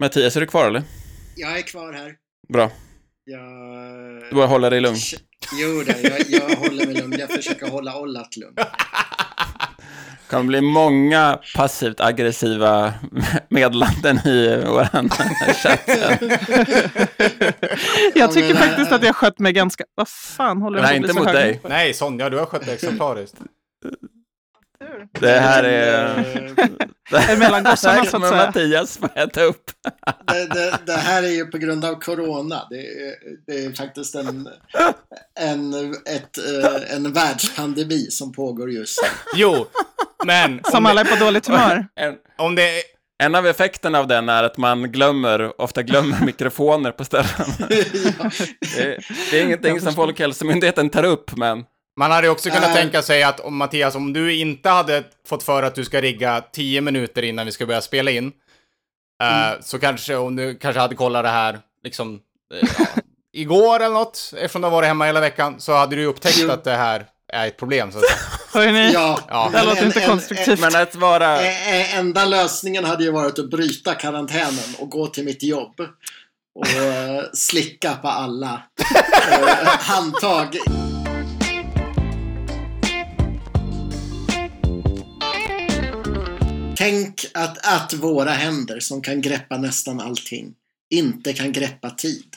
Mattias, är du kvar eller? Jag är kvar här. Bra. Jag... Du bara håller dig lugn. Jo, då, jag, jag håller mig lugn. Jag försöker hålla Ollat lugn. Det kommer bli många passivt aggressiva meddelanden i vår chatt. Jag tycker faktiskt att jag skött mig ganska... Vad fan håller Nej, jag på att inte bli så mot hög? dig. Nej, Sonja, du har skött det exemplariskt. Det här är... Eh, Det mellan gossarna, här så att säga. Mattias få äta upp. Det, det, det här är ju på grund av Corona. Det är, det är faktiskt en, en, ett, eh, en världspandemi som pågår just nu. Jo, men Som om, alla är på dåligt humör. En, om det är... en av effekterna av den är att man glömmer, ofta glömmer mikrofoner på ställen. ja. Det är, det är ingenting som Folkhälsomyndigheten tar upp, men Man hade ju också kunnat Nej. tänka sig att om Mattias, om du inte hade fått för att du ska rigga 10 minuter innan vi ska börja spela in, eh, så kanske, om du kanske hade kollat det här, liksom, eh, ja, igår eller något, eftersom du har varit hemma hela veckan, så hade du upptäckt att det här är ett problem, så. Hörrni, Ja, Ja. det låter en- inte en- konstruktivt. men att vara... en- en- Enda lösningen hade ju varit att bryta karantänen och gå till mitt jobb. Och slicka på alla handtag. Tänk att, att våra händer som kan greppa nästan allting inte kan greppa tid.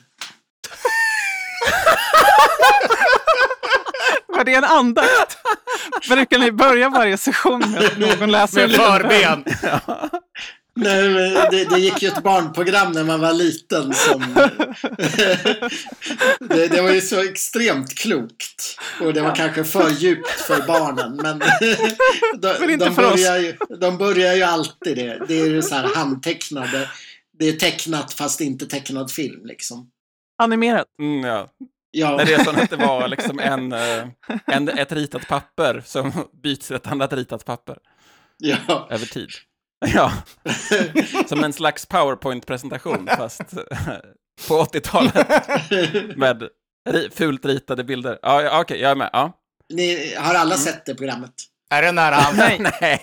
Var det en andakt? Brukar ni börja varje session med att någon läser Med förben! Nej, men det, det gick ju ett barnprogram när man var liten som... det, det var ju så extremt klokt. Och det var kanske för djupt för barnen. Men de, Men de, börjar ju, de börjar ju alltid det. Det är ju så här handtecknade. Det är tecknat fast inte tecknad film liksom. Animerat. Mm, ja. Ja, När det är som att det var liksom en, eh, en, ett ritat papper som byts till ett annat ritat papper ja. över tid. Ja, som en slags powerpoint-presentation fast eh, på 80-talet med fult ritade bilder. Ja, okej, jag är med. Ja. Ni har alla sett det programmet? Är det när han, Nej. Nej.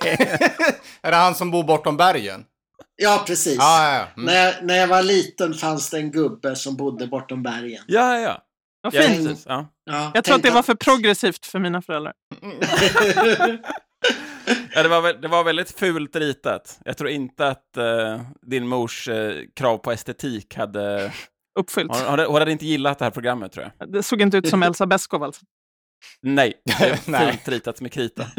är det han som bor bortom bergen? Ja, precis. Ja, ja, ja. Mm. När, jag, när jag var liten fanns det en gubbe som bodde bortom bergen. Ja, ja, ja. Vad fint. ja. Ja, Jag tror att det var för progressivt för mina föräldrar. Ja det, var, väl- det var väldigt fult ritat. Jag tror inte att eh, din mors eh, krav på estetik hade... Uppfyllt. Hon, hon, hade- inte gillat det här programmet, tror jag. Det såg inte ut som Elsa Beskow alltså. Nej, det är fult ritat med krita.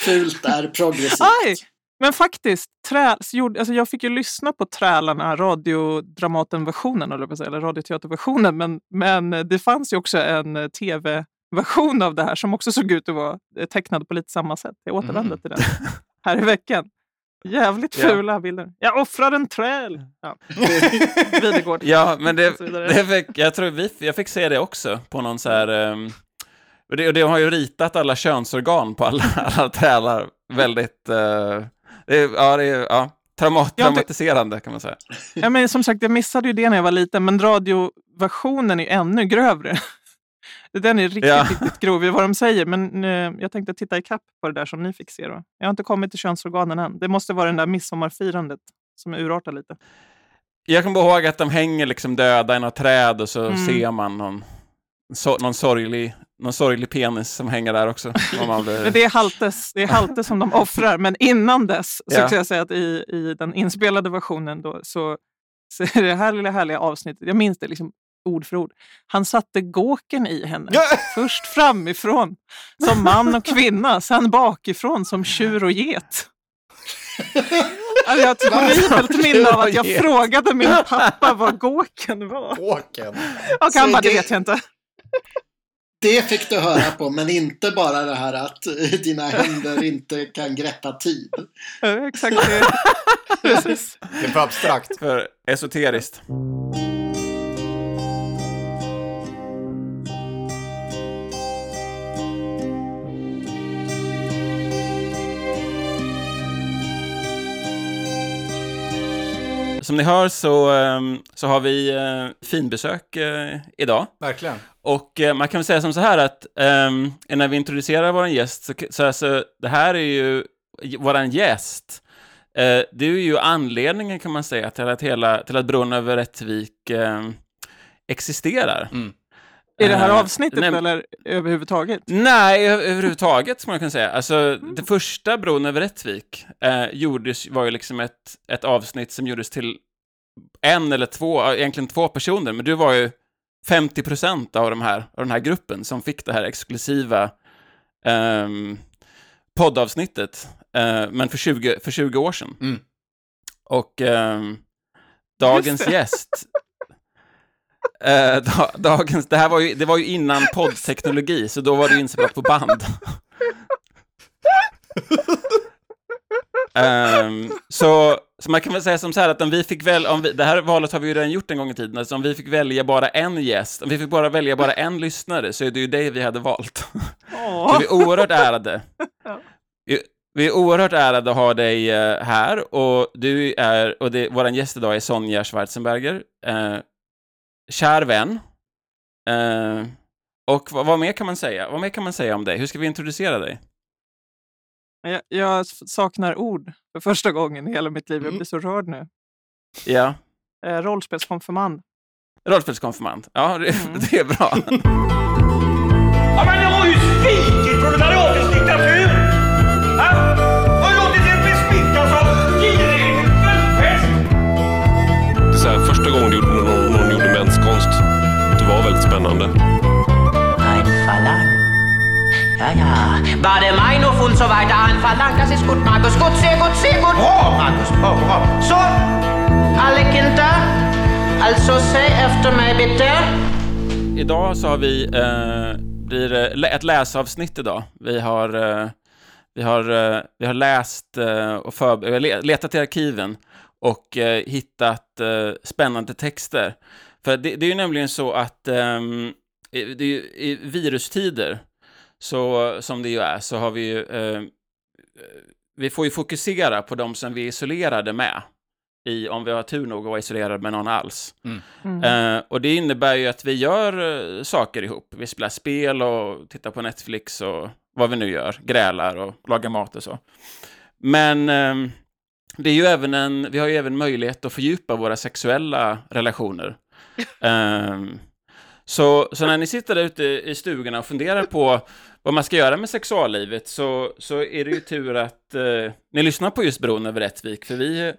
Fult är progressivt. Aj! Men faktiskt, trä, gjorde, alltså jag fick ju lyssna på Trälarna, radiodramaten-versionen, eller, eller radioteaterversionen, men, men det fanns ju också en eh, tv-version av det här som också såg ut att vara eh, tecknad på lite samma sätt. Jag återvänder Mm. till den här i veckan. Jävligt Ja. fula bilder. Jag offrar en träl! Ja. Videgård. Ja, men det, det fick, jag tror vi, jag fick se det också på någon så här... ehm, och det, och det har ju ritat alla könsorgan på alla, alla trälar väldigt... eh, det, ja, det ja, trauma, det- traumatiserande kan man säga. Ja, men som sagt, jag missade ju det när jag var liten, men radioversionen är ännu grövre. Den är riktigt, Ja. riktigt grov i vad de säger, men eh, jag tänkte titta i kapp på det där som ni fick se. Då. Jag har inte kommit till könsorganen än. Det måste vara den där midsommarfirandet som urartar lite. Jag kommer ihåg att de hänger liksom döda i något träd och så Mm. ser man någon, så, någon, sorglig, någon sorglig penis som hänger där också. Blir... Men det är haltes, det är haltes som de offrar, men innan dess så Ja. kan jag säga att i, i den inspelade versionen då, så, så är det här lilla härliga avsnittet, jag minns det liksom ord för ord. Han satte gåken i henne. Först framifrån som man och kvinna, sen bakifrån som tjur och get. Alltså, jag har ett horribelt minne av att jag frågade min pappa vad gåken var. Åken. Och han Så bara, det det- vet jag inte. Det fick du höra på, men inte bara det här att dina händer inte kan greppa tid. Ja, Exakt det. Precis. Det är för abstrakt. För esoteriskt. Som ni hör så, ehm, så har vi eh, finbesök eh, idag. Verkligen. Och eh, man kan väl säga som så här att um, när vi introducerar vår gäst, så, så alltså, det här är ju vår gäst det är ju anledningen kan man säga till att, hela, till att bron över Rättvik eh, existerar. Mm. I det här Eh, avsnittet nej, eller överhuvudtaget? Nej, överhuvudtaget skulle man kunna säga. Alltså, det första bron över Rättvik eh, gjordes, var ju liksom ett, ett avsnitt som gjordes till en eller två, egentligen två personer, men du var ju 50 procent av, de här, av den här gruppen som fick det här exklusiva ehm, poddavsnittet, eh, men för 20, för 20 år sedan. Mm. Och ehm, dagens gäst Eh, da, dagens, det här var ju, det var ju innan poddteknologi, så då var det inspelat på band. Ehm, så, så man kan väl säga som så här att om vi fick väl, om vi, det här valet har vi ju redan gjort en gång i tiden, alltså om vi fick välja bara en gäst, om vi fick bara välja bara en lyssnare, så är det ju dig vi hade valt. Så Åh. vi är oerhört ärade. Vi- Vi är oerhört ärade att ha dig eh, här och du är, och det, vår gäst idag är Sonja Schwarzenberger, eh, kär vän. Eh, och vad, vad mer kan man säga? Vad mer kan man säga om dig? Hur ska vi introducera dig? Jag, jag saknar ord för första gången i hela mitt liv. Jag Mm. blir så rörd nu. Ja, Eh, rollspelskonfirmand. rollspelskonfirmand. Ja, det, Mm. det är bra. Ja, men ni har ju svikit proletariatets diktatur! Spännande. Ja, ja. Bade mig noch und so weiter. Ein Verlangen, das ist gut, Markus. Gut, sehr gut, sehr gut. Bra, Markus. Bra, bra. Så, alle Kinder. Alltså, säg efter mig bitte. Idag så har vi, eh, blir ett läsavsnitt idag. Vi har, eh, vi har, eh, vi har läst eh, och för, letat i arkiven och eh, hittat eh, spännande texter. För det, det är ju nämligen så att i, det är ju, i virustider, så, som det ju är, så har vi ju, eh, vi får ju fokusera på de som vi är isolerade med. I, om vi har tur nog att vara isolerade med någon alls. Mm. Eh, och det innebär ju att vi gör eh, saker ihop. Vi spelar spel och tittar på Netflix och vad vi nu gör. Grälar och lagar mat och så. Men ehm, det är ju även en, vi har ju även möjlighet att fördjupa våra sexuella relationer. Ehm, så, så när ni sitter där ute i stugorna och funderar på vad man ska göra med sexuallivet så, så är det ju tur att eh, ni lyssnar på just Bron över Rättvik, för vi,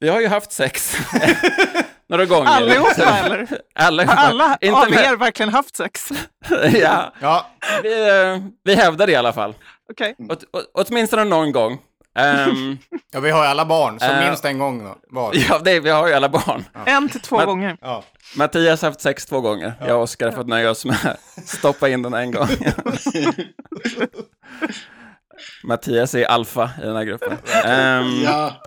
vi har ju haft sex några gånger. Allihopa eller? Allihopa. Har alla Inte av er verkligen haft sex? ja, Ja, vi, eh, vi hävdar det i alla fall. Okej. Åt, å, åtminstone någon gång. Ehm, ja, vi har ju alla barn, så Eh, minst en gång då, var. ja, det, vi har ju alla barn. En till två Men- gånger. Ja. Mattias har haft sex två gånger. Jag och Oskar har fått nöja oss med att stoppa in den en gång. Mattias är alfa i den här gruppen. Ehm, Ja.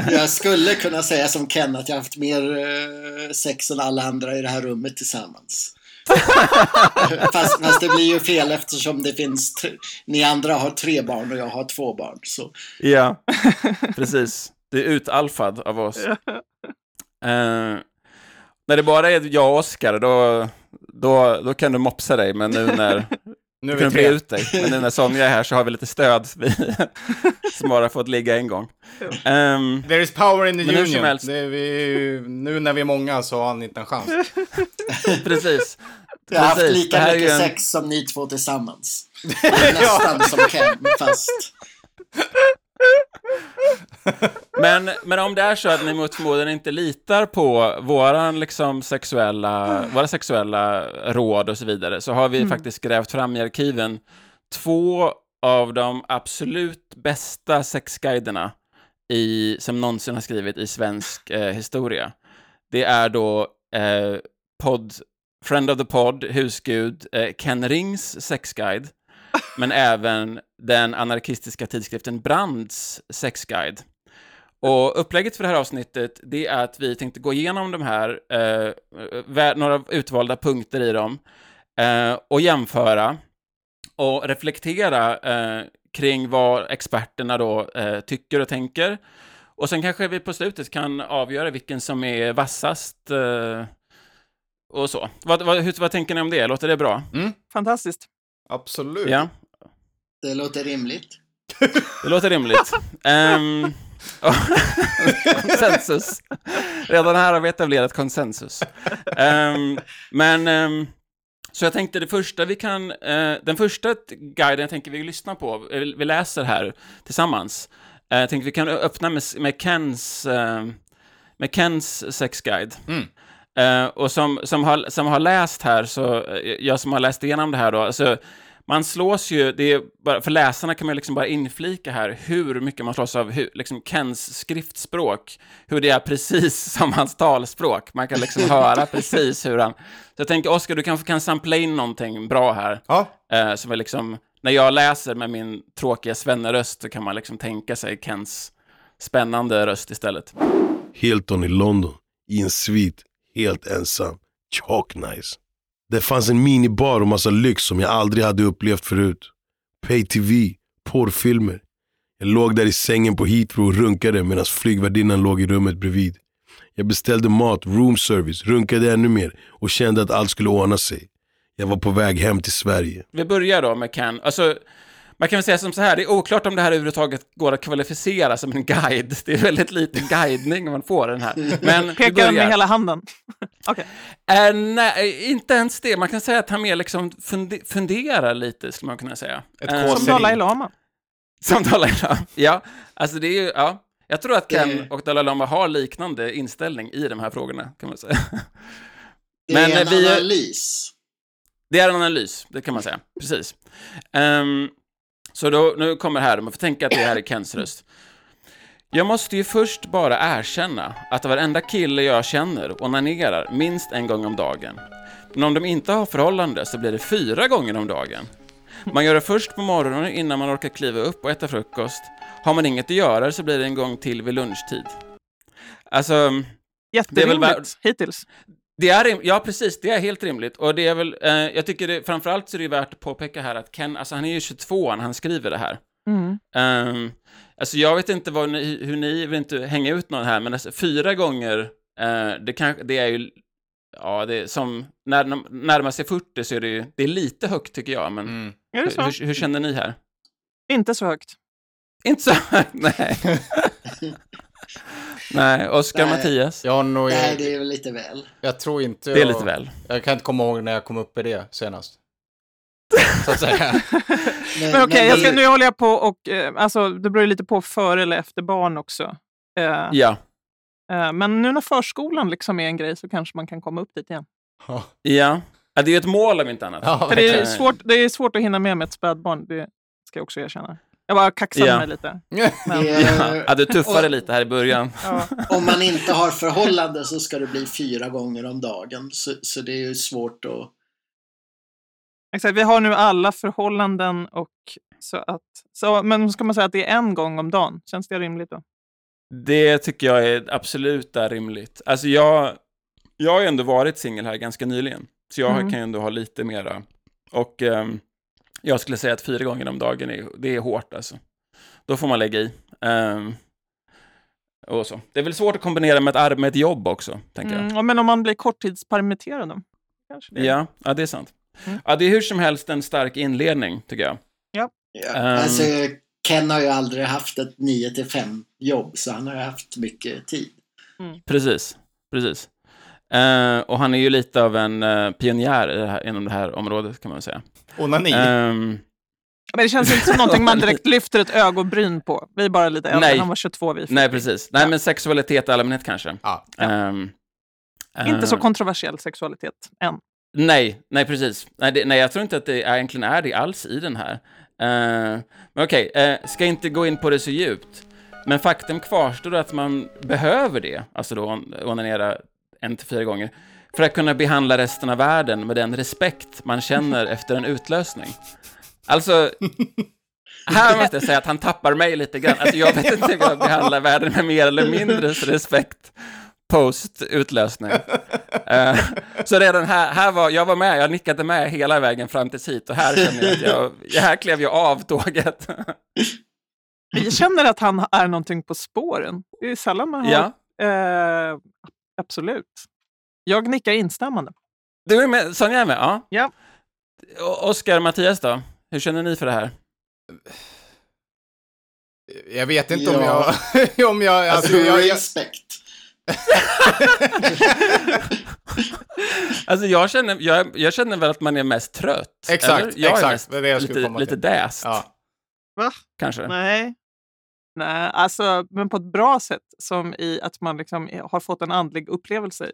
Jag skulle kunna säga som Ken att jag haft mer eh, sex än alla andra i det här rummet tillsammans. fast, fast det blir ju fel eftersom det finns tre, ni andra har tre barn och jag har två barn. Så. Ja, precis. Du är utalfad av oss. Eh, när det bara är jag och Oskar, då, då, då kan du mopsa dig, men nu när Nu du är kan bre tre. ut dig. Men nu när Sonja är här så har vi lite stöd, vi som bara fått ligga en gång. Ehm, There is power in the union. helst. Det är vi, nu när vi är många så har han inte en chans. precis. Jag har haft lika mycket en- sex som ni två tillsammans. Nästan som Ken, fast... Men, men om det är så att ni mot förmodan inte litar på våran liksom sexuella, våra sexuella råd och så vidare, så har vi faktiskt grävt fram i arkiven två av de absolut bästa sexguiderna i, som någonsin har skrivit i svensk eh, historia. Det är då eh, podd, Friend of the Pod, husgud, eh, Ken Rings sexguide, men även den anarkistiska tidskriften Brands sexguide. Och upplägget för det här avsnittet, det är att vi tänkte gå igenom de här, eh, några utvalda punkter i dem, eh, och jämföra och reflektera eh, kring vad experterna då eh, tycker och tänker. Och sen kanske vi på slutet kan avgöra vilken som är vassast eh, och så. Vad, vad, hur, vad tänker ni om det? Låter det bra? Fantastiskt. Absolut. Ja. Det låter rimligt. Det låter rimligt. Och- konsensus. Redan här har vi etablerat konsensus. Ehm, men, ehm, så jag tänkte det första vi kan, eh, den första guiden jag tänker vi lyssnar på, eh, vi läser här tillsammans. Eh, jag tänkte vi kan öppna med, med Kens, eh, med Kens sexguide. Mm. Eh, och som, som, har, som har läst här, så, eh, jag som har läst igenom det här då, alltså, man slås ju, det är bara, för läsarna kan man liksom bara inflika här hur mycket man slås av hur, liksom Kens skriftspråk, hur det är precis som hans talspråk. Man kan liksom höra precis hur han... Så jag tänker, Oskar, du kanske kan sampla in någonting bra här, Ja, eh, som är liksom, när jag läser med min tråkiga svenneröst så kan man liksom tänka sig Kens spännande röst istället. Hilton i London i en svit, helt ensam. Chalk nice. Det fanns en minibar och massa lyx som jag aldrig hade upplevt förut. Pay TV, porrfilmer. Jag låg där i sängen på Heathrow och runkade medan flygvärdinnan låg i rummet bredvid. Jag beställde mat, room service, runkade ännu mer och kände att allt skulle ordna sig. Jag var på väg hem till Sverige. Vi börjar då med Ken. Alltså, man kan väl säga som så här, det är oklart om det här överhuvudtaget går att kvalificera som en guide. Det är väldigt lite guidning man får den här. Men Pekar börjar. med hela handen? Okej. Eh, nej, inte ens det. Man kan säga att han mer liksom funde- funderar lite, skulle man kunna säga. Ett kåseri. Som Dalai Lama. Som Dalai Lama. Ja, alltså det är ju, ja. Jag tror att Ken Det- och Dalai Lama har liknande inställning i de här frågorna, kan man säga. Det Men, är en eh, vi- analys. Det är en analys, det kan man säga. Precis. Ehm, så då, nu kommer här, man får tänka att det här är Kens röst. Jag måste ju först bara erkänna att varenda kille jag känner onanerar minst en gång om dagen. Men om de inte har förhållande så blir det fyra gånger om dagen. Man gör det först på morgonen innan man orkar kliva upp och äta frukost. Har man inget att göra så blir det en gång till vid lunchtid. Alltså, Jätterimligt hittills. Det är, rim- ja, precis, det är helt rimligt. Och det är väl, eh, jag tycker det, framförallt så är det värt att påpeka här att Ken, alltså han är ju 22 när han skriver det här. Mm. Um, alltså jag vet inte vad ni, hur ni, vill inte hänga ut någon här, men alltså fyra gånger, eh, det, kan, det är ju, ja, det är som, när de närmar sig 40 så är det ju, det är lite högt tycker jag, men Mm. Hur, hur, hur känner ni här? Inte så högt. Inte så nej. nej, Oskar Nej. Mattias, Jag, har nog, Nej, det är väl lite väl. jag tror inte... det är jag, lite väl. Jag kan inte komma ihåg när jag kom upp i det senast. Så att säga. Men okej, det- nu håller jag på och... Eh, alltså, det beror ju lite på före eller efter barn också. Eh, Ja, eh, men nu när förskolan liksom är en grej så kanske man kan komma upp dit igen. Ja, ja. ja det är ju ett mål om inte annat. ja, det är, svårt, det är svårt att hinna med med ett spädbarn, det ska jag också erkänna. Jag bara kaxade Ja. mig lite. Men, är- ja, du tuffade och- lite här i början. ja. Om man inte har förhållande så ska det bli fyra gånger om dagen. Så, så det är ju svårt att... Exakt, vi har nu alla förhållanden och så att... Så, men ska man säga att det är en gång om dagen? Känns det rimligt då? Det tycker jag är absolut är rimligt. Alltså jag, jag har ju ändå varit singel här ganska nyligen, så jag Mm. kan ju ändå ha lite mera. Och ehm, jag skulle säga att fyra gånger om dagen, är, det är hårt alltså. Då får man lägga i. Ehm, och så. Det är väl svårt att kombinera med ett, med ett jobb också, tänker jag. Mm, ja, men om man blir korttidspermitterad då? Kanske det. Ja, ja, det är sant. Mm. Ja, det är hur som helst en stark inledning, tycker jag. Ja. Ehm. Alltså, Ken har ju aldrig haft ett 9 till 5 jobb så han har haft mycket tid. Precis, precis. Eh, och han är ju lite av en uh, pionjär i det här, inom det här området, kan man väl säga. Onani. Ehm, Men det känns inte som någonting man direkt lyfter ett ögonbryn på. Vi är bara lite äldre, Nej. han var 22, vi är 40. nej, precis. Nej, Ja. men sexualitet i allmänhet kanske. Ja. Ehm, Inte så eh, kontroversiell sexualitet än. Nej, nej precis. Nej, det, nej, jag tror inte att det är, egentligen är det alls i den här. Eh, men okej, eh, ska inte gå in på det så djupt. Men faktum kvarstår att man behöver det, alltså då on- onanera en till fyra gånger, för att kunna behandla resten av världen med den respekt man känner efter en utlösning. Alltså, här måste jag säga att han tappar mig lite grann. Alltså jag vet inte hur jag behandlar världen med mer eller mindre respekt post utlösning. Eh, så redan här, här var, jag var med, jag nickade med hela vägen fram tills hit och här känner jag att jag, här klev jag av tåget. Jag känner att han är någonting på spåren. Det är sällan man har... ja, Eh, absolut. Jag nickar instämmande. du är med, Sonja är med? Ja. Ja. Oskar, Mattias då? Hur känner ni för det här? Jag vet inte om Ja. jag... om jag, alltså, Alltså, jag, respekt. Alltså jag känner, jag, jag känner väl att man är mest trött. Exakt, eller? Jag exakt. är mest Det är det jag lite, komma lite till. däst, ja. kanske. Nej. Nej, alltså, men på ett bra sätt. Som i att man liksom har fått en andlig upplevelse.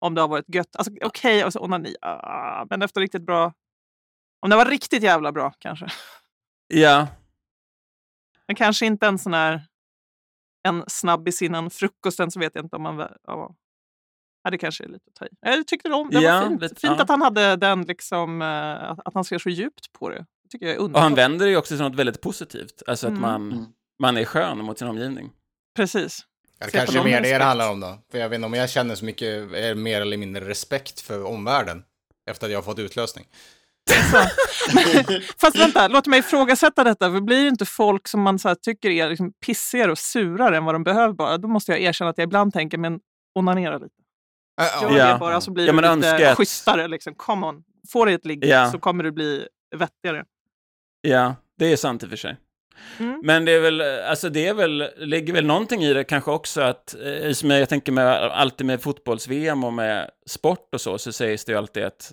Om det har varit gött. Alltså, Okej, alltså, onani, ah, men efter riktigt bra... Om det var riktigt jävla bra kanske. Ja, Men kanske inte en sån här... En snabbis innan frukosten så vet jag inte om man... Ja, det kanske är lite att ta i. Jag tyckte om det. Ja, var fint, lite- fint ja. att han hade den liksom... eh, Att, att han ser så djupt på det. Det tycker jag är och han vänder det ju också till något väldigt positivt. Alltså att Mm. man, Mm. Man är skön mot sin omgivning. Precis. Ja, Det Se kanske är mer det det handlar om då. För jag vet inte om jag känner så mycket, är mer eller mindre respekt för omvärlden. Efter att jag har fått utlösning. Fast vänta, låt mig ifrågasätta detta. För blir inte folk som man så här, tycker är liksom pissigare och surare än vad de behöver bara, då måste jag erkänna att jag ibland tänker, men onanera lite. Gör Ja. det bara så blir Ja, du men lite önska att- schysstare. Liksom. Come on, få dig ett ligg Ja. så kommer du bli vettigare. Ja, det är sant i och för sig. Mm. Men det är väl, alltså det är väl, ligger väl någonting i det kanske också att, eh, som jag tänker med, alltid med fotbolls-VM och med sport och så, så sägs det ju alltid att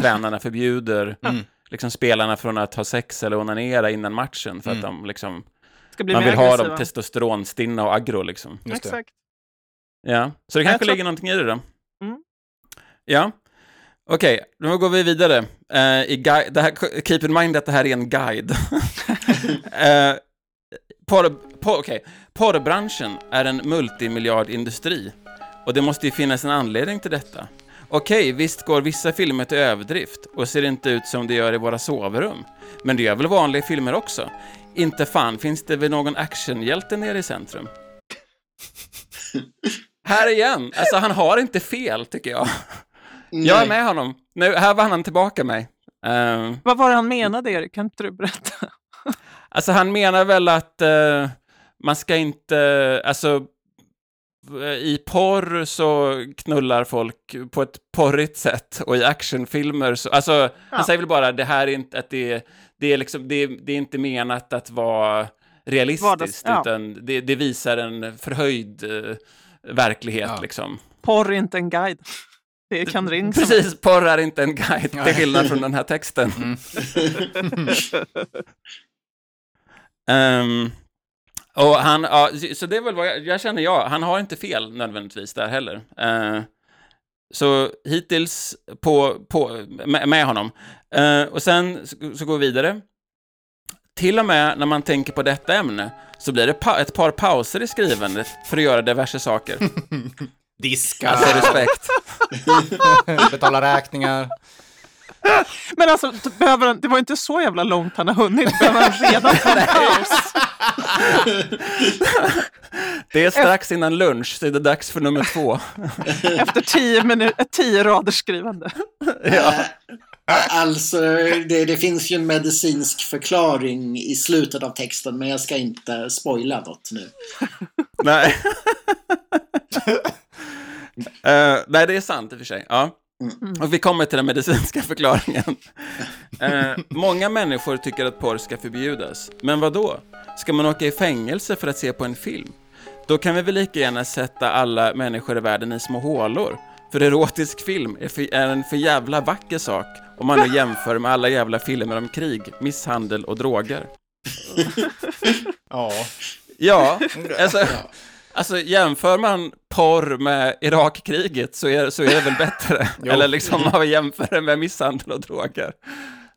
tränarna förbjuder Mm. liksom spelarna från att ha sex eller onanera innan matchen för att Mm. de liksom, Ska bli man vill ha dem testosteronstinna och aggro liksom. Just det. Exakt. Ja, så det kanske tror- ligger någonting i det då. Mm. Ja, okej, då går vi vidare. Eh, i det här, keep in mind att det här är en guide. uh, porr, porr, okej. Porrbranschen är en multimiljardindustri och det måste ju finnas en anledning till detta. Okej, visst går vissa filmer till överdrift och ser inte ut som det gör i våra sovrum. Men det gör väl vanliga filmer också? Inte fan finns det väl någon actionhjälte nere i centrum? Här igen, alltså han har inte fel tycker jag. Jag är Nej. med honom. Nu, här var han tillbaka mig. Eh, Vad var det han menade, Erik? Kan inte du berätta? alltså han menar väl att eh, man ska inte, alltså i porr så knullar folk på ett porrigt sätt och i actionfilmer så, alltså Ja. han säger väl bara det här är inte, att det, det är liksom, det, det är inte menat att vara realistiskt, Vardags- ja. utan det, det visar en förhöjd eh, verklighet Ja. liksom. Porr är inte en guide. Det är kan ring som- Precis, porr är inte en guide, till skillnad från den här texten. Mm. Ehm, och han, ja, så det är väl vad jag, jag känner, ja, han har inte fel nödvändigtvis där heller. Eh, så hittills på, på, med, med honom. Eh, och sen så, så går vi vidare. Till och med när man tänker på detta ämne så blir det pa ett par pauser i skrivandet för att göra diverse saker. Diska, Alltså respekt. betala räkningar. Men alltså, behöver han, det var inte så jävla långt han har hunnit. Behöver han redan ta en paus? Det är strax innan lunch, så är det dags för nummer två. Efter tio, minu- tio raders skrivande. Eh, Alltså, det, det finns ju en medicinsk förklaring i slutet av texten, men jag ska inte spoila något nu. Nej. Eh, nej, det är sant i och för sig. Ja. Och vi kommer till den medicinska förklaringen. Eh, många människor tycker att porr ska förbjudas. Men vad då? Ska man åka i fängelse för att se på en film? Då kan vi väl lika gärna sätta alla människor i världen i små hålor. För erotisk film är, för, är en för jävla vacker sak om man nu jämför med alla jävla filmer om krig, misshandel och droger. Ja. Ja, alltså, alltså jämför man porr med Irakkriget så är, så är det väl bättre. Jo. Eller liksom om vi jämför det med misshandel och droger.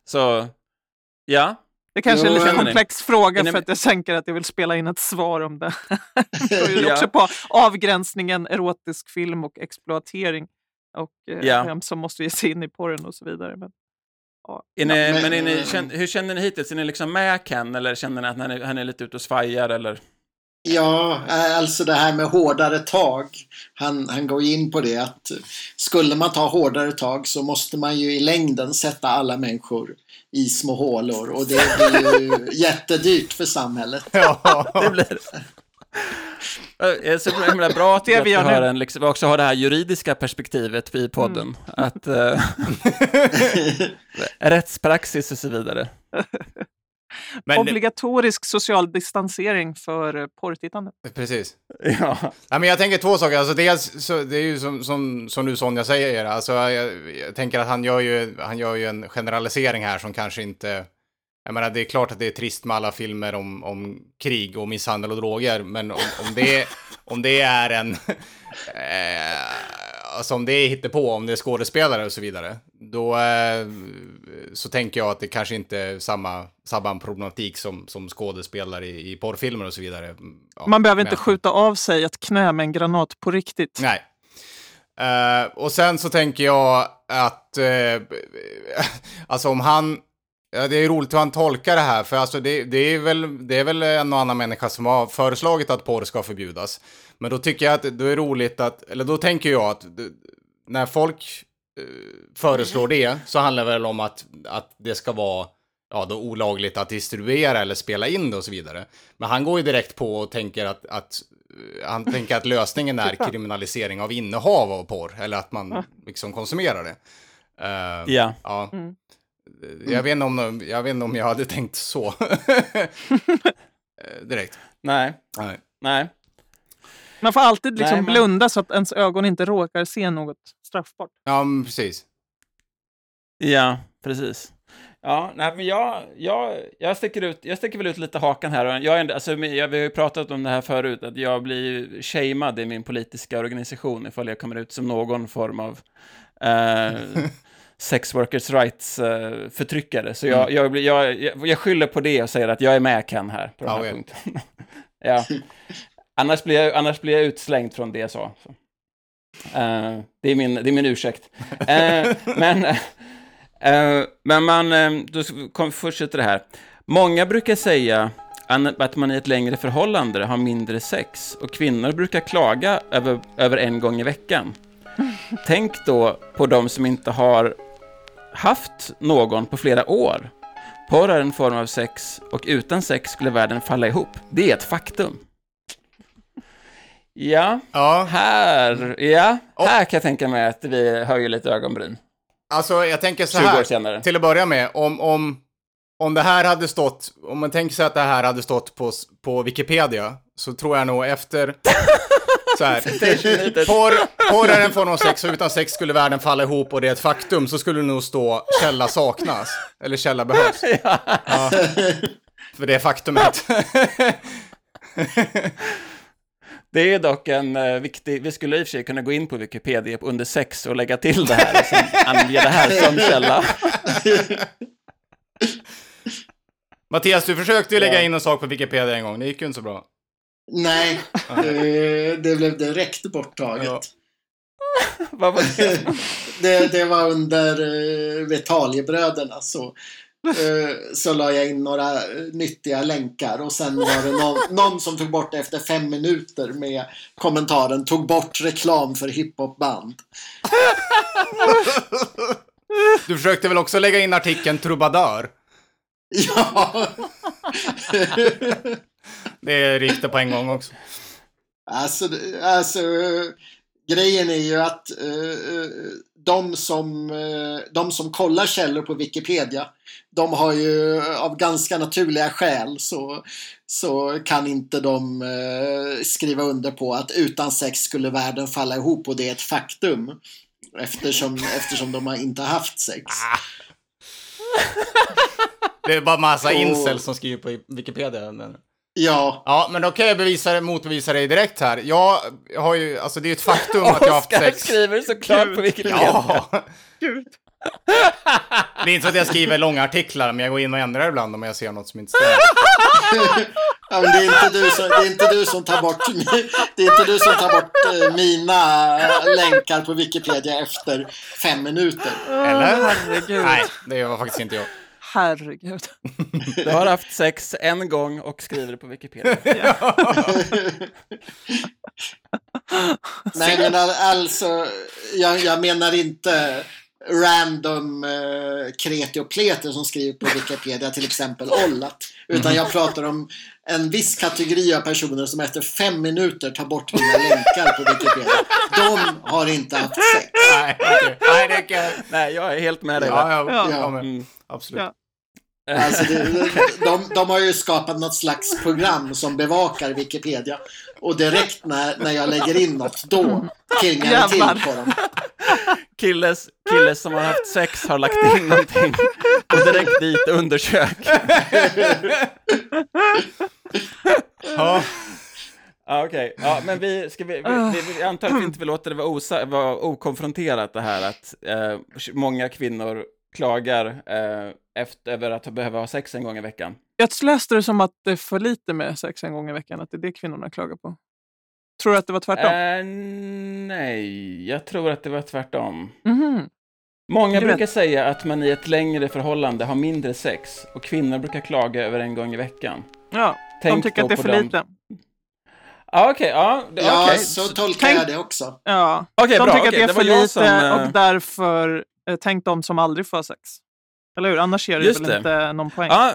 Så, ja. Det kanske är en Jo, lite känner ni? komplex fråga för att jag tänker att jag vill spela in ett svar om det. Det är ju Ja. också på avgränsningen erotisk film och exploatering. Och eh, Ja. vem som måste ge sig in i porren och så vidare. Men, ja. Är ni, men, men- är ni, känn, hur känner ni hittills? Är ni liksom med Ken eller känner ni att han är, han är lite ute och svajar eller? Ja, eh, alltså det här med hårdare tag. Han, han går in på det att skulle man ta hårdare tag så måste man ju i längden sätta alla människor i små hålor och det blir ju jättedyrt för samhället. ja. Det blir det. Det är så himla bra att Det vi gör har nu. en, liksom, också har det här juridiska perspektivet i podden. Att, eh, rättspraxis och så vidare. Men, Obligatorisk social distansering för eh, porrtittande. precis. Ja. Ja, men jag tänker två saker. Alltså, dels, så, det är ju som, som, som du Sonja säger, alltså, jag, jag tänker att han gör, ju, han gör ju en generalisering här som kanske inte... Jag menar, det är klart att det är trist med alla filmer om, om krig och misshandel och droger, men om, om, det, om det är en... Eh, alltså om det är på om det är skådespelare och så vidare, då eh, så tänker jag att det kanske inte är samma, samma problematik som, som skådespelare i, i porrfilmer och så vidare. Ja, Man behöver inte men- skjuta av sig ett knä med en granat på riktigt. Nej. Eh, och sen så tänker jag att, eh, alltså om han, ja, det är roligt hur han tolkar det här, för alltså det, det, är väl, det är väl en och annan människa som har föreslagit att porr ska förbjudas. Men då tycker jag att det är roligt att, eller då tänker jag att när folk eh, föreslår det så handlar det väl om att, att det ska vara ja, då olagligt att distribuera eller spela in det och så vidare. Men han går ju direkt på och tänker att, att eh, han tänker att lösningen är kriminalisering av innehav av porr, eller att man liksom konsumerar det. Eh, Ja. ja. Mm. Jag, vet inte om, jag vet inte om jag hade tänkt så. Eh, direkt. Nej, Nej. nej. Man får alltid liksom Nej, men- blunda så att ens ögon inte råkar se något straffbart. Ja, men precis. Ja, precis. Ja, nej, men jag, jag, jag, sticker ut, jag sticker väl ut lite hakan här. Jag, är, alltså, jag, vi har ju pratat om det här förut, att jag blir shamead i min politiska organisation ifall jag kommer ut som någon form av eh, sex workers rights eh. Så jag, jag, blir- jag, jag, jag skyller på det och säger att jag är med Ken här på den här ja. punkten. ja annars, blir jag, annars blir jag utslängd från det jag sa. Så. Uh, det, är min, det är min ursäkt. Uh, men, uh, men man, då kom, fortsätter det här. Många brukar säga att man i ett längre förhållande har mindre sex och kvinnor brukar klaga över, över en gång i veckan. Tänk då på de som inte har haft någon på flera år. Porr är en form av sex och utan sex skulle världen falla ihop. Det är ett faktum. Ja, Ja, här, ja, här kan jag tänka mig att vi höjer lite ögonbryn. alltså jag tänker så 20 år här. Till att börja med, om, om, om det här hade stått, om man tänker sig att det här hade stått på, på Wikipedia, så tror jag nog efter, så här, porr, porr är en form av sex och utan sex skulle världen falla ihop och det är ett faktum, så skulle det nog stå källa saknas, eller källa behövs. Ja. För det är faktumet. Det är dock en eh, viktig, vi skulle i och för sig kunna gå in på Wikipedia under sex och lägga till det här och sen ange det här som källa. Mattias, du försökte ju lägga Ja. in en sak på Wikipedia en gång, det gick ju inte så bra. Nej, eh, det blev direkt borttaget. Ja. Vad var det? Det, det var under uh, Vetaliebröderna så, eh, så la jag in några eh, nyttiga länkar och sen var det någon, någon som tog bort det efter fem minuter med kommentaren tog bort reklam för hiphopband. Du försökte väl också lägga in artikeln Trubadör? Ja. Det gick det på en gång också. Alltså, alltså eh, grejen är ju att eh, eh, de, som, eh, de som kollar källor på Wikipedia de har ju av ganska naturliga skäl så, så kan inte de eh, skriva under på att utan sex skulle världen falla ihop och det är ett faktum. Eftersom, eftersom de har inte haft sex. Det är bara massa Och- incels som skriver på Wikipedia. Men... Ja, Ja, men då kan jag bevisa det, motbevisa dig direkt här. Jag har ju, alltså det är ju ett faktum att jag har haft Oskar sex. skriver såklart på Wikipedia. Ja. Det är inte så att jag skriver långa artiklar, men jag går in och ändrar ibland om jag ser något som inte stämmer. ja det är, inte du som, det är inte du som tar bort, det är inte du som tar bort eh, mina länkar på Wikipedia efter fem minuter. Eller? Herregud. Nej, det var faktiskt inte jag. Herregud. Du har haft sex en gång och skriver det på Wikipedia. Nej men al- alltså, jag, jag menar inte random eh, kreti och pleter som skriver på Wikipedia, till exempel Ollat. Utan jag pratar om en viss kategori av personer som efter fem minuter tar bort mina länkar på Wikipedia. De har inte haft sex. Nej, okej. Nej det kan jag... Nej, jag är helt med dig. Ja, ja, Ja. ja, men, Mm. absolut. Ja. Alltså det, de, de har ju skapat något slags program som bevakar Wikipedia. Och direkt när, när jag lägger in något, då klingar det till på dem. Killes, killes som har haft sex har lagt in någonting. Och direkt dit undersök. Ja. Men vi, ska vi, vi, vi, vi antar att vi inte vill låta det vara, osa, vara okonfronterat det här att eh, många kvinnor klagar eh, efter, över att behöva ha sex en gång i veckan. Jag läste det som att det är för lite med sex en gång i veckan, att det är det kvinnorna klagar på. Tror du att det var tvärtom? Eh, nej, jag tror att det var tvärtom. Mhm. Många Du brukar säga att man i ett längre förhållande har mindre sex och kvinnor brukar klaga över en gång i veckan. Ja, Tänk de tycker att det är för dem. lite. Ja, okej, ja, det- Ja, så tolkar Tänk- jag det också. Ja, Okej, de bra, tycker okej, att det är det för lite som, eh, och därför eh, tänk de som aldrig får sex. Eller hur? Annars ger det Just väl det. inte någon poäng. Ja,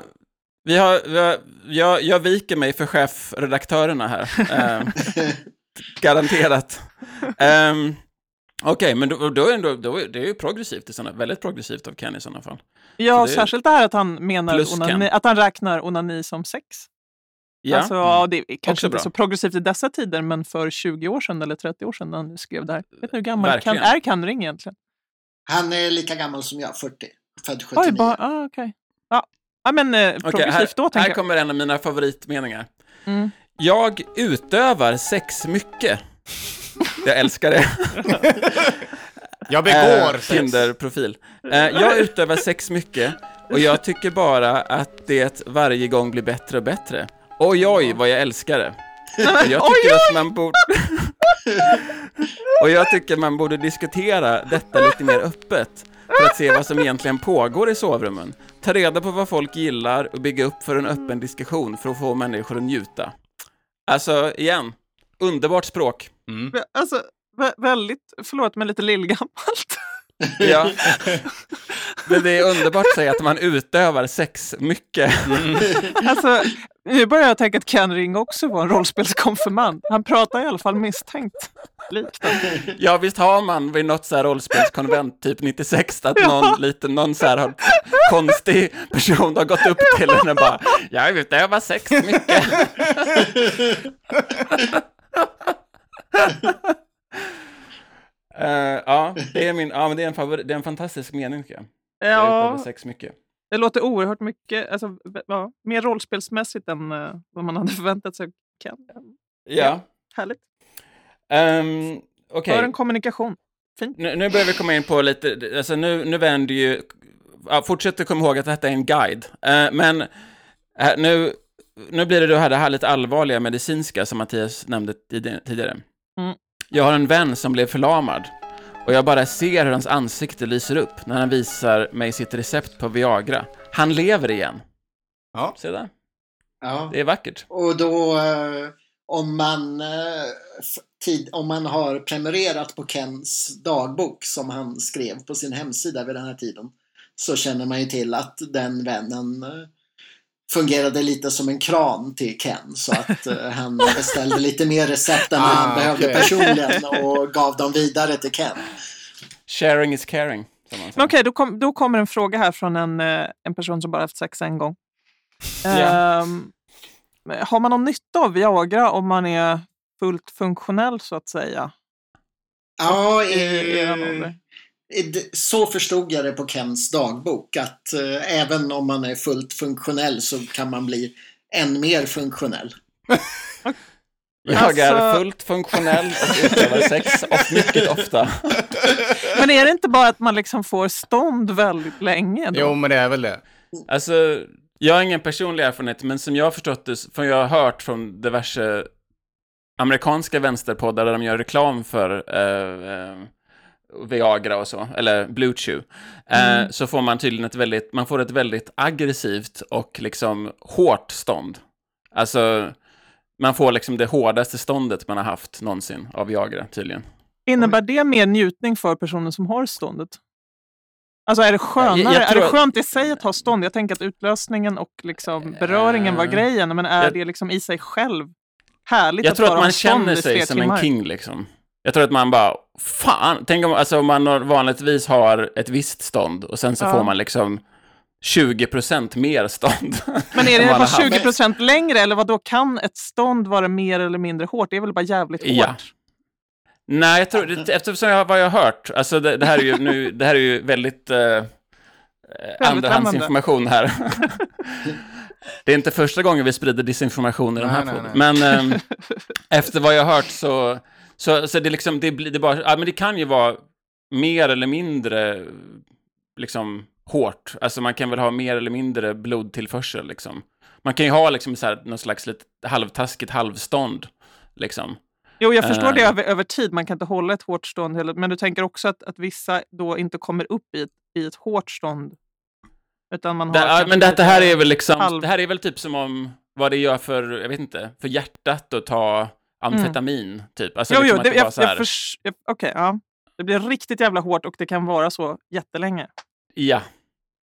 vi har, vi har, jag, jag viker mig för chefredaktörerna här. Eh, garanterat. Um, Okej, men då, då är det, ändå, då är det är ju progressivt, i såna, väldigt progressivt av Ken i sådana fall. Ja, det är- särskilt det här att han menar onani, Ken. att han räknar onani som sex. Ja, Alltså, ja, det är kanske Också inte bra. så progressivt i dessa tider, men för 20 år sedan eller 30 år sedan när han skrev det här. Vet ni hur gammal kan, är Kanring egentligen? Han är lika gammal som jag, 40. Född 79. Oj, bara, ah, okej. Ja. ja, men eh, progressivt här, då, tänker här jag. kommer en av mina favoritmeningar. Mm. Jag utövar sex mycket. Jag älskar det. Jag begår Eh, sex. Tinder-profil. Eh, jag utövar sex mycket och jag tycker bara att det varje gång blir bättre och bättre. Oj, oj, vad jag älskar det. Och jag tycker att man borde... och jag tycker man borde diskutera detta lite mer öppet för att se vad som egentligen pågår i sovrummen. Ta reda på vad folk gillar och bygga upp för en öppen diskussion för att få människor att njuta. Alltså, igen, underbart språk. Mm. Alltså, vä- väldigt, förlåt, men lite lillgammalt. Ja. Men det är underbart att säga att man utövar sex mycket. Alltså, nu börjar jag tänka att Ken Ring också var en rollspelskonfirmand. Han pratar i alla fall misstänkt likt. Ja, visst har man vid något så här rollspelskonvent, typ 96, att någon Ja. liten, någon så här konstig person har gått upp till en och bara Jag utövar sex mycket. Eh, ja, det är min, ja, men det är en favorit, det är en fantastisk mening tycker jag. Jag utövar Ja, sex mycket. Det låter oerhört mycket, alltså, ja, mer rollspelsmässigt än eh, vad man hade förväntat sig av Ken. Ja. Härligt. Um, Okej. För en kommunikation. Fint. Nu, nu börjar vi komma in på lite, alltså nu, nu vänder ju, ja, fortsätt komma ihåg att detta är en guide. Eh, men eh, nu, nu blir det då här, det här lite allvarliga medicinska som Mattias nämnde tid- tidigare. Mm. Jag har en vän som blev förlamad och jag bara ser hur hans ansikte lyser upp när han visar mig sitt recept på Viagra. Han lever igen. Ja. Se där, Ja. det är vackert. Och då eh, om man, eh, tid, om man har prenumererat på Kens dagbok som han skrev på sin hemsida vid den här tiden så känner man ju till att den vännen eh, fungerade lite som en kran till Ken så att eh, han beställde lite mer recept än Ah, han behövde okej. personligen och gav dem vidare till Ken. Sharing is caring, Men okej, då, kom, då kommer en fråga här från en, eh, en person som bara haft sex en gång. Ja. Ehm, har man någon nytta av Viagra om man är fullt funktionell så att säga? Ja, eran eh, så förstod jag det på Kens dagbok att eh, även om man är fullt funktionell så kan man bli än mer funktionell. Jag är Alltså- fullt funktionell och utövar sex och mycket ofta. Men är det inte bara att man liksom får stånd väldigt länge? Då? Jo, men det är väl det. Alltså, jag har ingen personlig erfarenhet, men som jag har förstått det, för jag har hört från diverse amerikanska vänsterpoddar där de gör reklam för eh, eh, Viagra och så, eller Blue Chew, eh, så får man tydligen ett väldigt, man får ett väldigt aggressivt och liksom hårt stånd. Alltså, man får liksom det hårdaste ståndet man har haft någonsin av Viagra, tydligen. Innebär det mer njutning för personen som har ståndet? Alltså är det skönare? Jag- jag är tror det skönt i sig att ha stånd? Jag tänker att utlösningen och liksom beröringen var Eh, grejen, men är jag- det liksom i sig själv härligt Jag att tror att man känner sig som en king liksom. Jag tror att man bara, fan, tänk om, alltså man vanligtvis har ett visst stånd och sen så Ja. får man liksom 20% mer stånd. Men är det bara han har 20 haft. procent längre eller vad då kan ett stånd vara mer eller mindre hårt? Det är väl bara jävligt hårt? Ja. Nej, jag tror, det- eftersom jag, vad jag har hört, alltså det, det här är ju, nu, det här är ju väldigt eh, andrahandsinformation här. det är inte första gången vi sprider disinformation i den här podden. Men ehm, efter vad jag har hört så, så, så det, liksom, det, det, bara, ja, men det kan ju vara mer eller mindre liksom, hårt. Alltså man kan väl ha mer eller mindre blodtillförsel. Liksom. Man kan ju ha liksom, så här, någon slags lite halvtaskigt halvstånd. Liksom. Jo, jag förstår Eh. det över, över tid. Man kan inte hålla ett hårt stånd. hela- Men du tänker också att, att vissa då inte kommer upp i ett, i ett hårt stånd. Utan man har Det, ja, men det, det här är väl liksom, halv- det här är väl typ som om vad det gör för, jag vet inte, för hjärtat att ta amfetamin, typ. Alltså Jo, liksom jo, det, jag, jag förs- jag, okej, ja. Det blir riktigt jävla hårt och det kan vara så jättelänge. ja.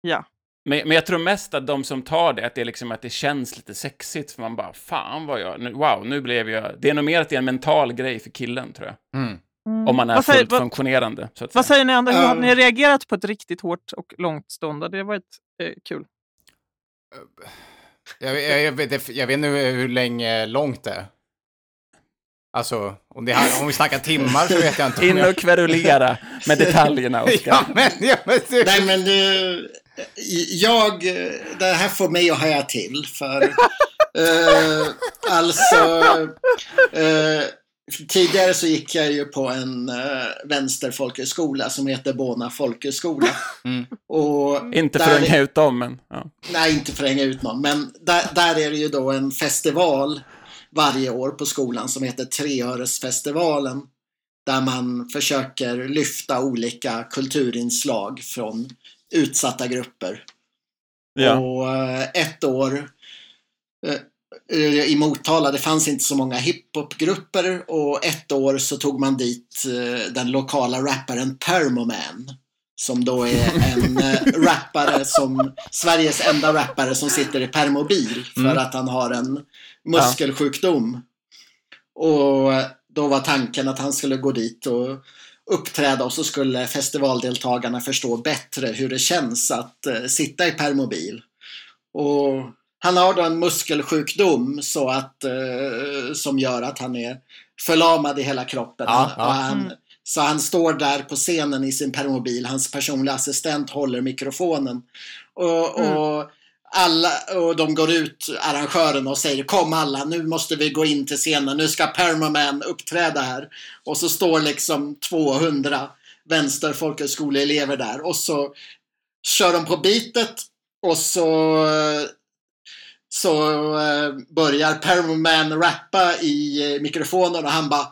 Ja. Men, men jag tror mest att de som tar det, att det är liksom att det känns lite sexigt, för man bara, fan vad jag, nu, wow, nu blev jag, det är nog mer att det är en mental grej för killen, tror jag. Mm. Om man är vad säger, fullt vad, funktionerande, så att vad säger ni andra? Hur har Ja. ni reagerat på ett riktigt hårt och långt stånd? Har Det varit eh, kul. Jag, jag, jag, vet, jag vet inte hur länge långt det är. Alltså, om, det, om vi snackar timmar så vet jag inte. In och kverulera med detaljerna, Oskar. Ja, men, ja, men du, Nej, men det, jag, det här får mig att haja till. För eh, alltså, eh, tidigare så gick jag ju på en eh, vänsterfolkhögskola som heter Bona folkhögskola. Mm. Och Inte för att hänga ut dem, men ja. Nej, inte för att hänga ut någon. Men där, där är det ju då en festival varje år på skolan som heter Treöresfestivalen. Där man försöker lyfta olika kulturinslag från utsatta grupper. ja. Och eh, ett år eh, i Motala, det fanns inte så många hiphopgrupper och ett år så tog man dit eh, den lokala rapparen Permoman. Som då är en eh, rappare som, Sveriges enda rappare som sitter i permobil för Mm. att han har en muskelsjukdom. Och då var tanken att han skulle gå dit och uppträda och så skulle festivaldeltagarna förstå bättre hur det känns att eh, sitta i permobil. Och han har då en muskelsjukdom så att, eh, som gör att han är förlamad i hela kroppen. Ja, ja. Och han, Mm. Så han står där på scenen i sin permobil, hans personliga assistent håller mikrofonen. Och, Mm och, alla, och de går ut, arrangörerna, och säger kom alla, nu måste vi gå in till scenen, nu ska Permaman uppträda här. Och så står liksom 200 vänsterfolkhögskoleelever där och så kör de på bitet och så så eh, börjar Permaman rappa i mikrofonen och han bara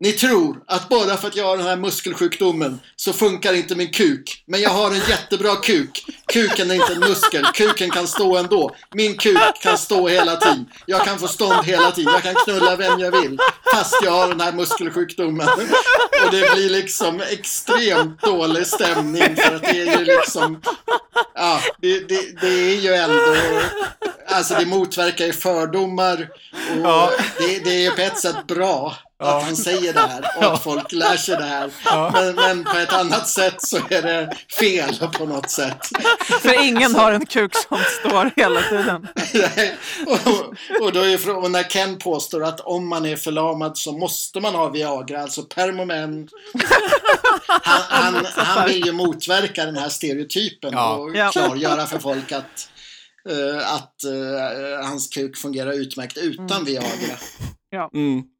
ni tror att bara för att jag har den här muskelsjukdomen så funkar inte min kuk. Men jag har en jättebra kuk. Kuken är inte en muskel. Kuken kan stå ändå. Min kuk kan stå hela tiden. Jag kan få stånd hela tiden. Jag kan knulla vem jag vill. Fast jag har den här muskelsjukdomen. Och det blir liksom extremt dålig stämning för att det är ju liksom... Ja, det, det, det är ju ändå... Alltså det motverkar ju fördomar. Och Ja. det, det är ju på ett sätt bra att han säger det här och att folk lär sig det här. Men, men på ett annat sätt så är det fel på något sätt. För ingen har en kuk som står hela tiden. och, och, då är, och när Ken påstår att om man är förlamad så måste man ha Viagra, alltså Permomen. Han, han, han vill ju motverka den här stereotypen och klargöra för folk att, eh, att eh, hans kuk fungerar utmärkt utan Viagra. Mm.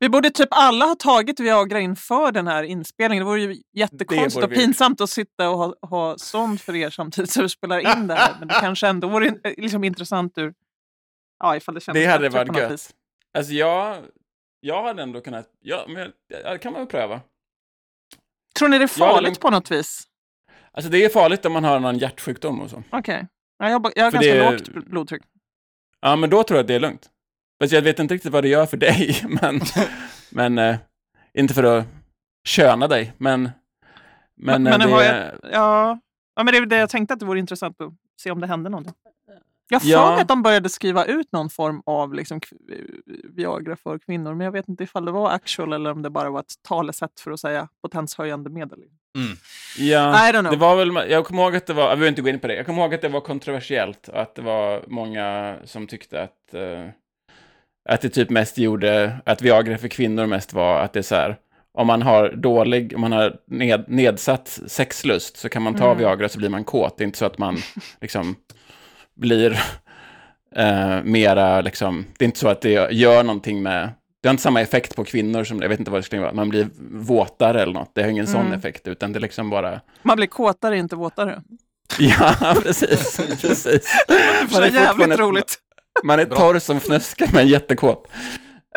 Vi borde typ alla ha tagit Viagra inför den här inspelningen. Det vore ju jättekonstigt och pinsamt att sitta och ha, ha sånt för er samtidigt som vi spelar in det här. Men det kanske ändå vore in- liksom intressant ur... Ja, ifall det kändes Det hade varit gött. vis. Alltså jag, jag hade ändå kunnat, ja, men ja, det kan man väl pröva. Tror ni det är Ja, farligt men- på något vis? Alltså det är farligt om man har någon hjärtsjukdom och så. Okej. Ja, jag, jag har För ganska det- lågt bl- blodtryck. Ja, men då tror jag att det är lugnt. Fast jag vet inte riktigt vad det gör för dig, men, men eh, inte för att köna dig, men, men, Men- eh, men det, jag- Ja. ja, men det är det jag tänkte att det vore intressant att se om det hände någonting. Jag har Ja. att de började skriva ut någon form av liksom, Viagra för kvinnor, men jag vet inte ifall det var actual eller om det bara var ett talesätt för att säga potenshöjande medel. Ja, I don't know. det var väl, jag kommer ihåg att det var, jag behöver inte gå in på det, jag kommer ihåg att det var kontroversiellt och att det var många som tyckte att, eh, att det typ mest gjorde, att Viagra för kvinnor mest var att det är så här, om man har dålig, om man har ned, nedsatt sexlust så kan man ta Mm. Viagra så blir man kåt, det är inte så att man liksom blir eh, mera, liksom, det är inte så att det gör någonting med, det har inte samma effekt på kvinnor som, jag vet inte vad det skulle vara, man blir våtare eller något, det har ingen sån Mm. effekt, utan det är liksom bara Man blir kåtare, inte våtare. Ja, precis. precis. Det är jävligt roligt. Man är torr som fnöske men jättekåt.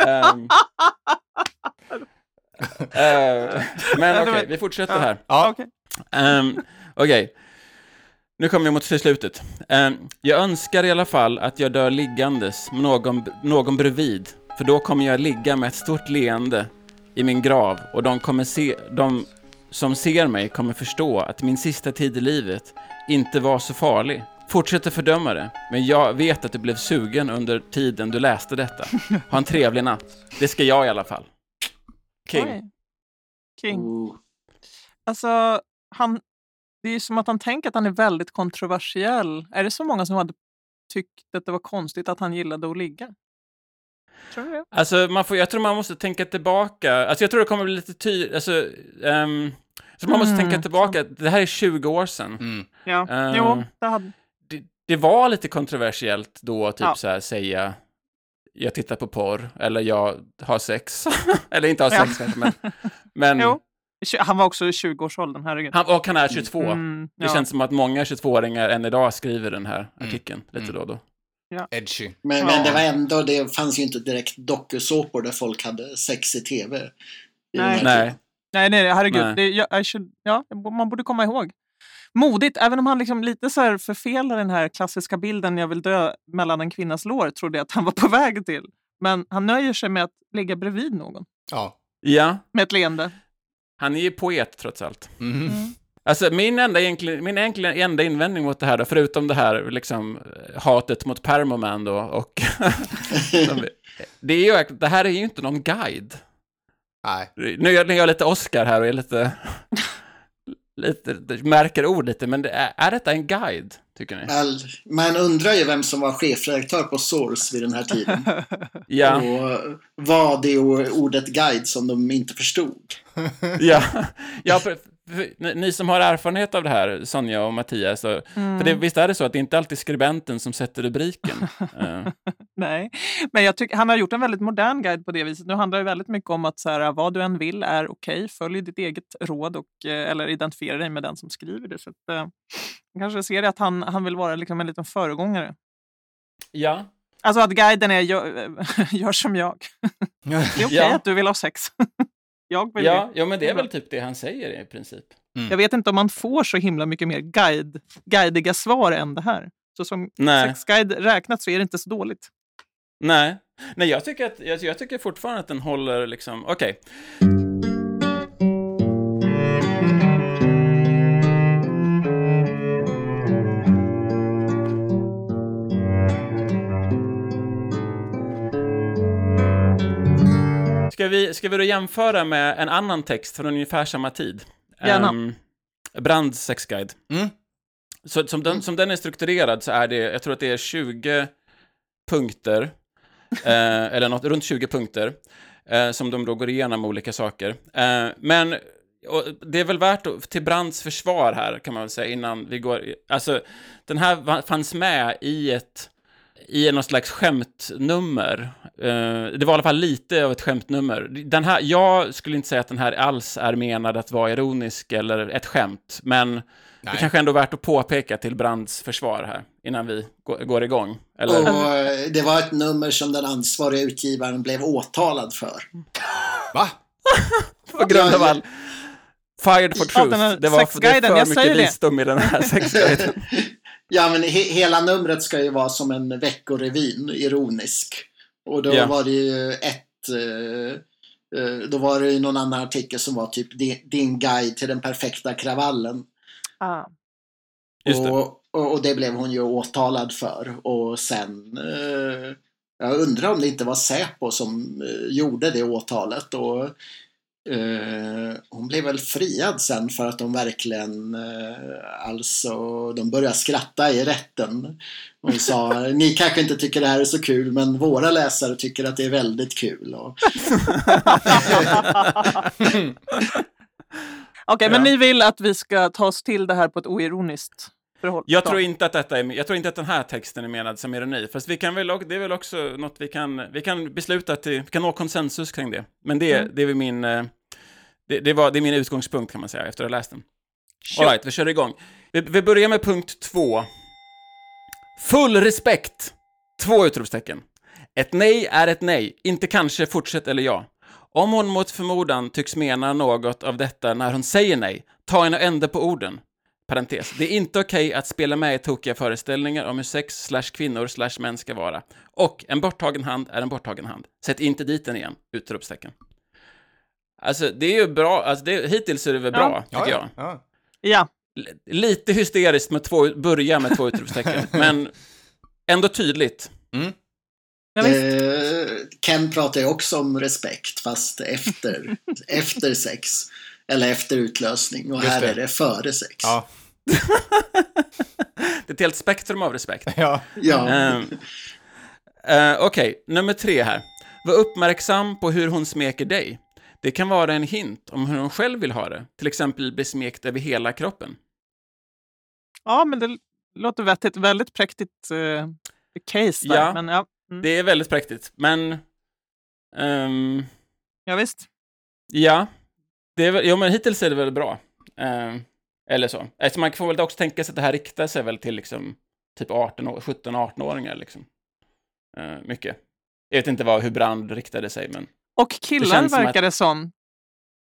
Ehm. Eh, men okej, vi fortsätter här. Ja. Okej. Um, Okej, nu kommer vi mot slutet. Ehm, jag önskar i alla fall att jag dör liggandes med någon, någon bredvid, för då kommer jag ligga med ett stort leende i min grav och de, kommer se, de som ser mig kommer förstå att min sista tid i livet inte var så farlig. Fortsätter fördöma det, men jag vet att du blev sugen under tiden du läste detta. Ha en trevlig natt. Det ska jag i alla fall. King. Oj. King. Oh. Alltså, han, det är ju som att han tänker att han är väldigt kontroversiell. Är det så många som hade tyckt att det var konstigt att han gillade att ligga? Tror du det? Alltså, man får, jag tror man måste tänka tillbaka. Alltså, jag tror det kommer bli lite tydligt. Alltså, ehm, så man måste Mm, tänka tillbaka. Det här är 20 år sedan. Mm. Ja, Eh, jo, det hade... Det, det var lite kontroversiellt då att typ Ja. så här säga jag tittar på porr, eller jag har sex. eller inte har Ja. sex kanske, men... men Jo. Han var också i 20-årsåldern, herregud. han, och han är 22. Mm, Det ja. känns som att många 22-åringar än idag skriver den här Mm. artikeln lite Mm. då och då. Edgy. Men, Ja. men det var ändå, det fanns ju inte direkt dokusåpor där folk hade sex i tv. i Nej. Nej. Nej, nej, herregud. Nej. Det, jag, I should, ja, man borde komma ihåg. Modigt, även om han liksom lite så här förfelar den här klassiska bilden jag vill dö mellan en kvinnas lår, trodde jag att han var på väg till. Men han nöjer sig med att ligga bredvid någon, Ja. Ja, med ett leende. han är ju poet trots allt. Mhm. Mm. Alltså min enda, egentligen, min egentligen enda invändning mot det här då, förutom det här liksom hatet mot Permoman då och det är ju att det här är ju inte någon guide. Nej. Nu är jag, lite Oscar här och är lite, lite märker ord lite, men det är, är detta en guide, tycker ni? Man undrar ju vem som var chefredaktör på Source vid den här tiden. Ja, Och var det ordet guide som de inte förstod? ja, ja för, ni- ni som har erfarenhet av det här, Sonja och Mattias, så, för det, visst är det så att det inte alltid är skribenten som sätter rubriken? Eh, Nej, men jag tycker han har gjort en väldigt modern guide på det viset. Nu handlar det väldigt mycket om att så här, vad du än vill är okej. Följ ditt eget råd och, eh, eller identifiera dig med den som skriver det. Så att, man kanske ser det att han, han vill vara liksom en liten föregångare. ja, Alltså att guiden är gör, gör som jag. Det är okej Ja. att du vill ha sex. Jag vill ja, det. ja, men det är väl typ det han säger i princip. Jag vet inte om man får så himla mycket mer guide, guidiga svar än det här. Så som Nej. sexguide räknat så är det inte så dåligt. Nej, nej jag, tycker att, jag, jag tycker fortfarande att den håller liksom, okej. Ska vi, ska vi då jämföra med en annan text från ungefär samma tid? Gärna. Um, Brands sexguide. Mm. Så som den, som den är strukturerad så är det, jag tror att det är 20 punkter, eh, eller något, runt 20 punkter, eh, som de då går igenom olika saker. Eh, men och det är väl värt att, till Brands försvar här, kan man väl säga, innan vi går, alltså den här fanns med i ett, i något slags skämtnummer. Eh, det var i alla fall lite av ett skämtnummer. Den här, jag skulle inte säga att den här alls är menad att vara ironisk eller ett skämt, men det Nej. kanske ändå är värt att påpeka till Brands försvar här, innan vi går, igång. Eller? Och eh, det var ett nummer som den ansvariga utgivaren blev åtalad för. Va? på grund av all... Fired for Ja, truth. här Det var för, det är för mycket det. visdom i den här sexguiden. Ja, men he hela numret ska ju vara som en veckorevyn, ironisk. Och då Ja. var det ju ett... eh, eh, då var det ju någon annan artikel som var typ din, guide till den perfekta kravallen. Ah. Just det. Och, och, och det blev hon ju åtalad för. Och sen... Eh, jag undrar om det inte var Säpo som eh, gjorde det åtalet. Och Eh, hon blev väl friad sen för att de verkligen alltså de började skratta i rätten. Hon sa ni kanske inte tycker det här är så kul men våra läsare tycker att det är väldigt kul. Och, Okej, men Ja. ni vill att vi ska ta oss till det här på ett oironiskt förhåll? Jag Ja. tror inte att detta är, jag tror inte att den här texten är menad som ironi, fast vi kan väl, det är väl också något vi kan, vi kan besluta till, vi kan nå konsensus kring det. Men det, Mm. det är min, eh, det, det, var, det är min utgångspunkt kan man säga, efter att ha läst den. All right, vi kör igång. Vi, vi börjar med punkt två. Full respekt! Två utropstecken. Ett nej är ett nej, inte kanske, fortsätt eller ja. Om hon mot förmodan tycks mena något av detta när hon säger nej, ta en ände på orden. Parentes. Det är inte okej att spela med i tokiga föreställningar om hur sex slash kvinnor slash män ska vara. Och en borttagen hand är en borttagen hand. Sätt inte dit den igen! Utropstecken. Alltså, det är ju bra. Alltså, det, hittills är det väl bra, Ja. tycker jag. Ja. Ja, L- Lite hysteriskt med två, börja med två utropstecken, men ändå tydligt. ja visst. eh, Ken pratar ju också om respekt fast efter, efter sex. Eller efter utlösning och Just här det. är det före sex. Ja. Det är ett helt spektrum av respekt. Ja. Ja. Ehm, eh, Okej, nummer tre här. Var uppmärksam på hur hon smeker dig. Det kan vara en hint om hur hon själv vill ha det. Till exempel bli smekt över hela kroppen. ja, men det låter vettigt. Väldigt präktigt eh, case där. Ja. Men ja, mm. Det är väldigt präktigt, men... ehm, ja visst. ja, det är jo, men hittills är det väl bra. Ehm, eller så. Alltså man får väl också tänka sig att det här riktar sig väl till liksom typ 18, år- 17-18-åringar liksom. Eh, mycket. Jag vet inte vad, hur Brand riktade sig, men... Och Det killar som verkar det som.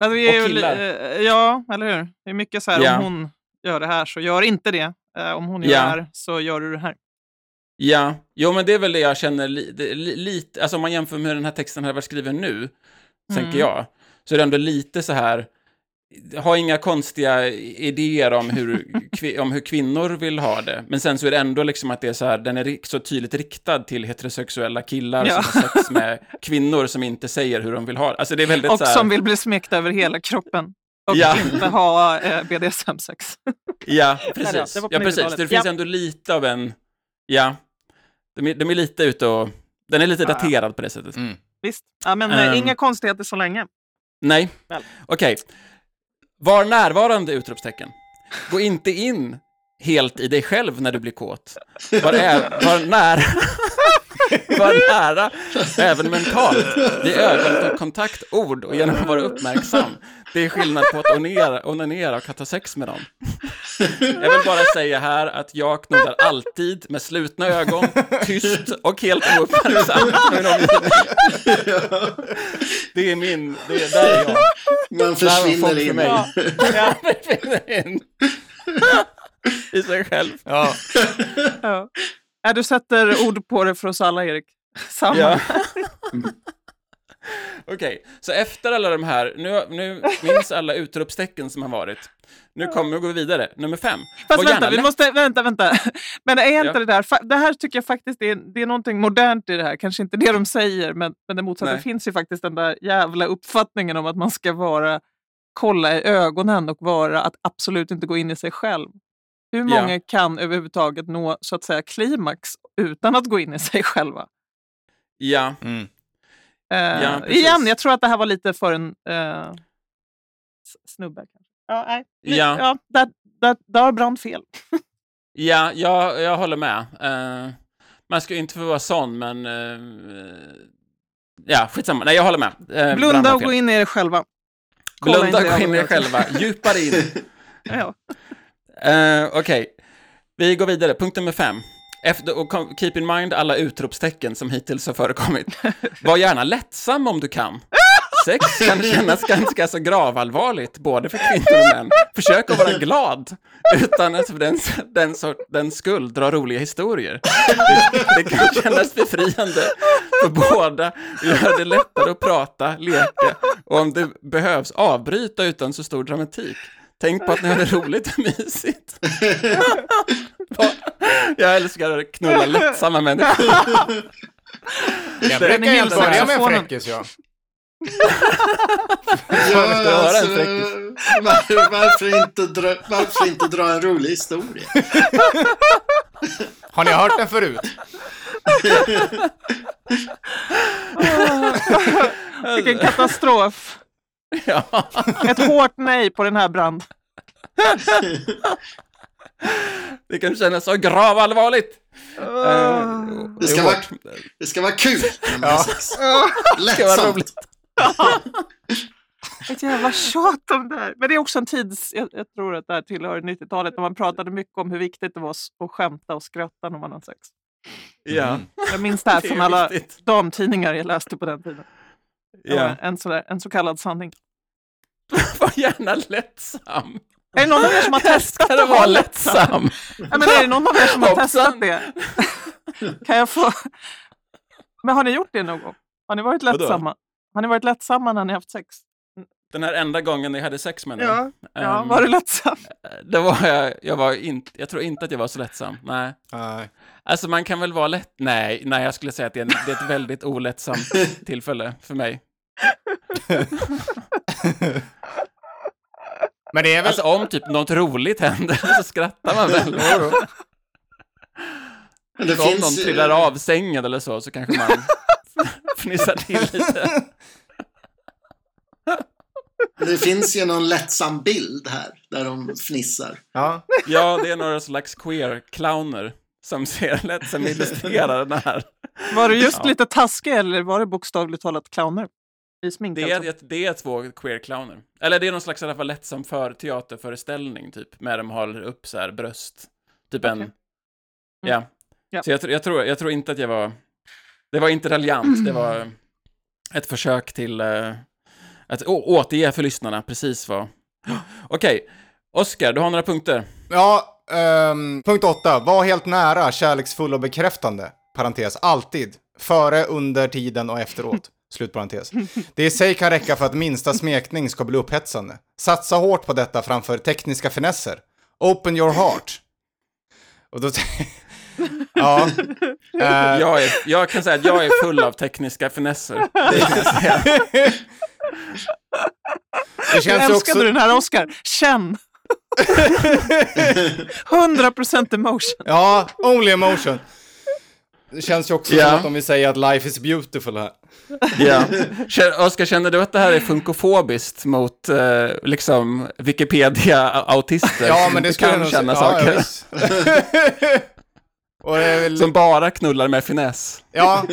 Alltså, vi är Och ju killar. eh, ja, eller hur? Det är mycket så här, Ja. om hon gör det här så gör inte det. Eh, om hon gör Ja. det här så gör du det här. Ja, jo men det är väl det jag känner li, det, li, lite, alltså om man jämför med hur den här texten hade varit skriven nu, tänker Mm. jag, så är det ändå lite så här, ha inga konstiga idéer om hur, om hur kvinnor vill ha det, men sen så är det ändå liksom att det är så här, den är så tydligt riktad till heterosexuella killar Ja. som har sex med kvinnor som inte säger hur de vill ha det. Alltså det är väldigt Och så här, som vill bli smekt över hela kroppen. Och Ja. inte ha eh, BDSM-sex. Ja, precis. det var på Ja, precis. 90-talet. Det finns Ja. ändå lite av en, ja, de är, de är lite ute och, den är lite Ja. daterad på det sättet. Mm. Visst. Ja, men Ehm. inga konstigheter så länge. Nej. Okej. Var närvarande! Utropstecken. Gå inte in helt i dig själv när du blir kåt. Var, är, var nära. var nära, även mentalt, vid ögonkontakt, ord och genom att vara uppmärksam. Det är skillnad på att onera, onanera och att ha sex med någon. Jag vill bara säga här att jag knullar alltid med slutna ögon, tyst och helt ouppmärksam. på min omgivning. Det är min, det är, där är jag. Man försvinner för in. mig. Ja. Ja, försvinner in. I sig själv. Ja. Ja. Ja, du sätter ord på det för oss alla, Erik. Samma. Ja. Okej, så efter alla de här, nu, nu minns alla utropstecken som har varit. Nu kommer vi gå vidare. Nummer fem. Fast Var vänta, vi lätt- måste, vänta, vänta. Men är inte Ja. det där, det här tycker jag faktiskt är, det är någonting modernt i det här. Kanske inte det de säger, men, men det motsatta. Nej. Finns ju faktiskt den där jävla uppfattningen om att man ska vara, kolla i ögonen och vara att absolut inte gå in i sig själv. Hur Ja. många kan överhuvudtaget nå så att säga klimax utan att gå in i sig själva? Ja, Mm. Eh, Ja, igen, jag tror att det här var lite för en s- snubbe. Kanske. Ja, nej. Ja. ja där, där, där har Brand fel. ja jag, jag håller med. Eh, man ska ju inte få vara sån, men... Uh, ja, skitsamma. Nej, jag håller med. Uh, Blunda och gå in i er själva. Kolla Blunda och gå in i er själva. Djupare in. Ja. Eh, Okej, vi går vidare. Punkt nummer fem. Efter, och keep in mind alla utropstecken som hittills har förekommit. Var gärna lättsam om du kan. Sex kan kännas ganska så gravallvarligt, både för kvinnor och män. Försök att vara glad, utan att för den, den, sort, den skull dra roliga historier. Det, det kan kännas befriande för båda, gör det lättare att prata, leka och om det behövs avbryta utan så stor dramatik. Tänk på att ni har det roligt och mysigt. Jag älskar att knulla lättsamma människor. Jag brukar ju helt börja med saxofonen. fräckis, ja. höra alltså, en var, varför, inte dra, varför inte dra en rolig historia? Har ni hört den förut? Vilken katastrof. Ja. Ett hårt nej på den här brand. Det kan kännas så gravallvarligt. Eh, Det ska är vara-. Det ska vara kul när man sex. Det ska vara Lättsamt. roligt. Ett jävla tjat om det här. Men det är också en tids... Jag, jag tror att det här tillhör 90-talet när man pratade mycket om hur viktigt det var att skämta och skratta när man har sex. Ja. Jag minns det här Det är från alla viktigt. damtidningar jag läste på den tiden. Ja. En, sådär, en så kallad sanning. Var gärna lättsam. Är det någon av er som har testat att vara lättsam? lättsam? Ja, men är det någon av er som har testat det? Kan jag få... Men har ni gjort det någon gång? Har ni varit Vadå? lättsamma? Har ni varit lättsamma när ni haft sex? Den här enda gången jag hade sex med henne. ja ehm, var du lättsam? Det var jag, jag var inte, jag tror inte att jag var så lättsam. Nej. Nej. Alltså man kan väl vara lätt, nej, nej jag skulle säga att det är, en, det är ett väldigt olättsamt tillfälle för mig. Men det är väl... Alltså om typ något roligt händer så skrattar man väl. Det Så om finns någon ju- trillar av sängen eller så, så kanske man fnissar till lite. Det finns ju någon lättsam bild här, där de fnissar. Ja. Ja, det är några slags queer-clowner som ser lätt som illustrerar den här. Var du just Ja. lite taskig eller var det bokstavligt talat clowner? I smink Det är, alltså? ett- det är två queer-clowner. Eller det är någon slags i alla fall lättsam för teaterföreställning, typ, med de håller upp så här bröst. Typ en... Okej. Ja. Ja. Så jag, tror- jag, tror, jag tror inte att jag var... Det var inte raljant, det var ett försök till eh, att å, återge för lyssnarna precis vad... Okej, Oskar, du har några punkter. Ja, ehm, punkt åtta. Var helt nära, kärleksfull och bekräftande. Parentes, alltid. Före, under tiden och efteråt. Slutparentes. Det i sig kan räcka för att minsta smekning ska bli upphetsande. Satsa hårt på detta framför tekniska finesser. Open your heart. Och då... ja. Eh, Jag, är, jag kan säga att jag är full av tekniska finesser. Det det känns älskade också... den här Oscar. Känn! 100% emotion. Ja, only emotion. Det känns ju också Ja. som att om vi säger att life is beautiful här. Ja. Kä- Oskar, känner du att det här är funkofobiskt mot eh, liksom Wikipedia-autister? Ja, som men det skulle kan känna säga. saker. Ja, ja, visst. Och det är väl... som bara knullar med finess. Ja.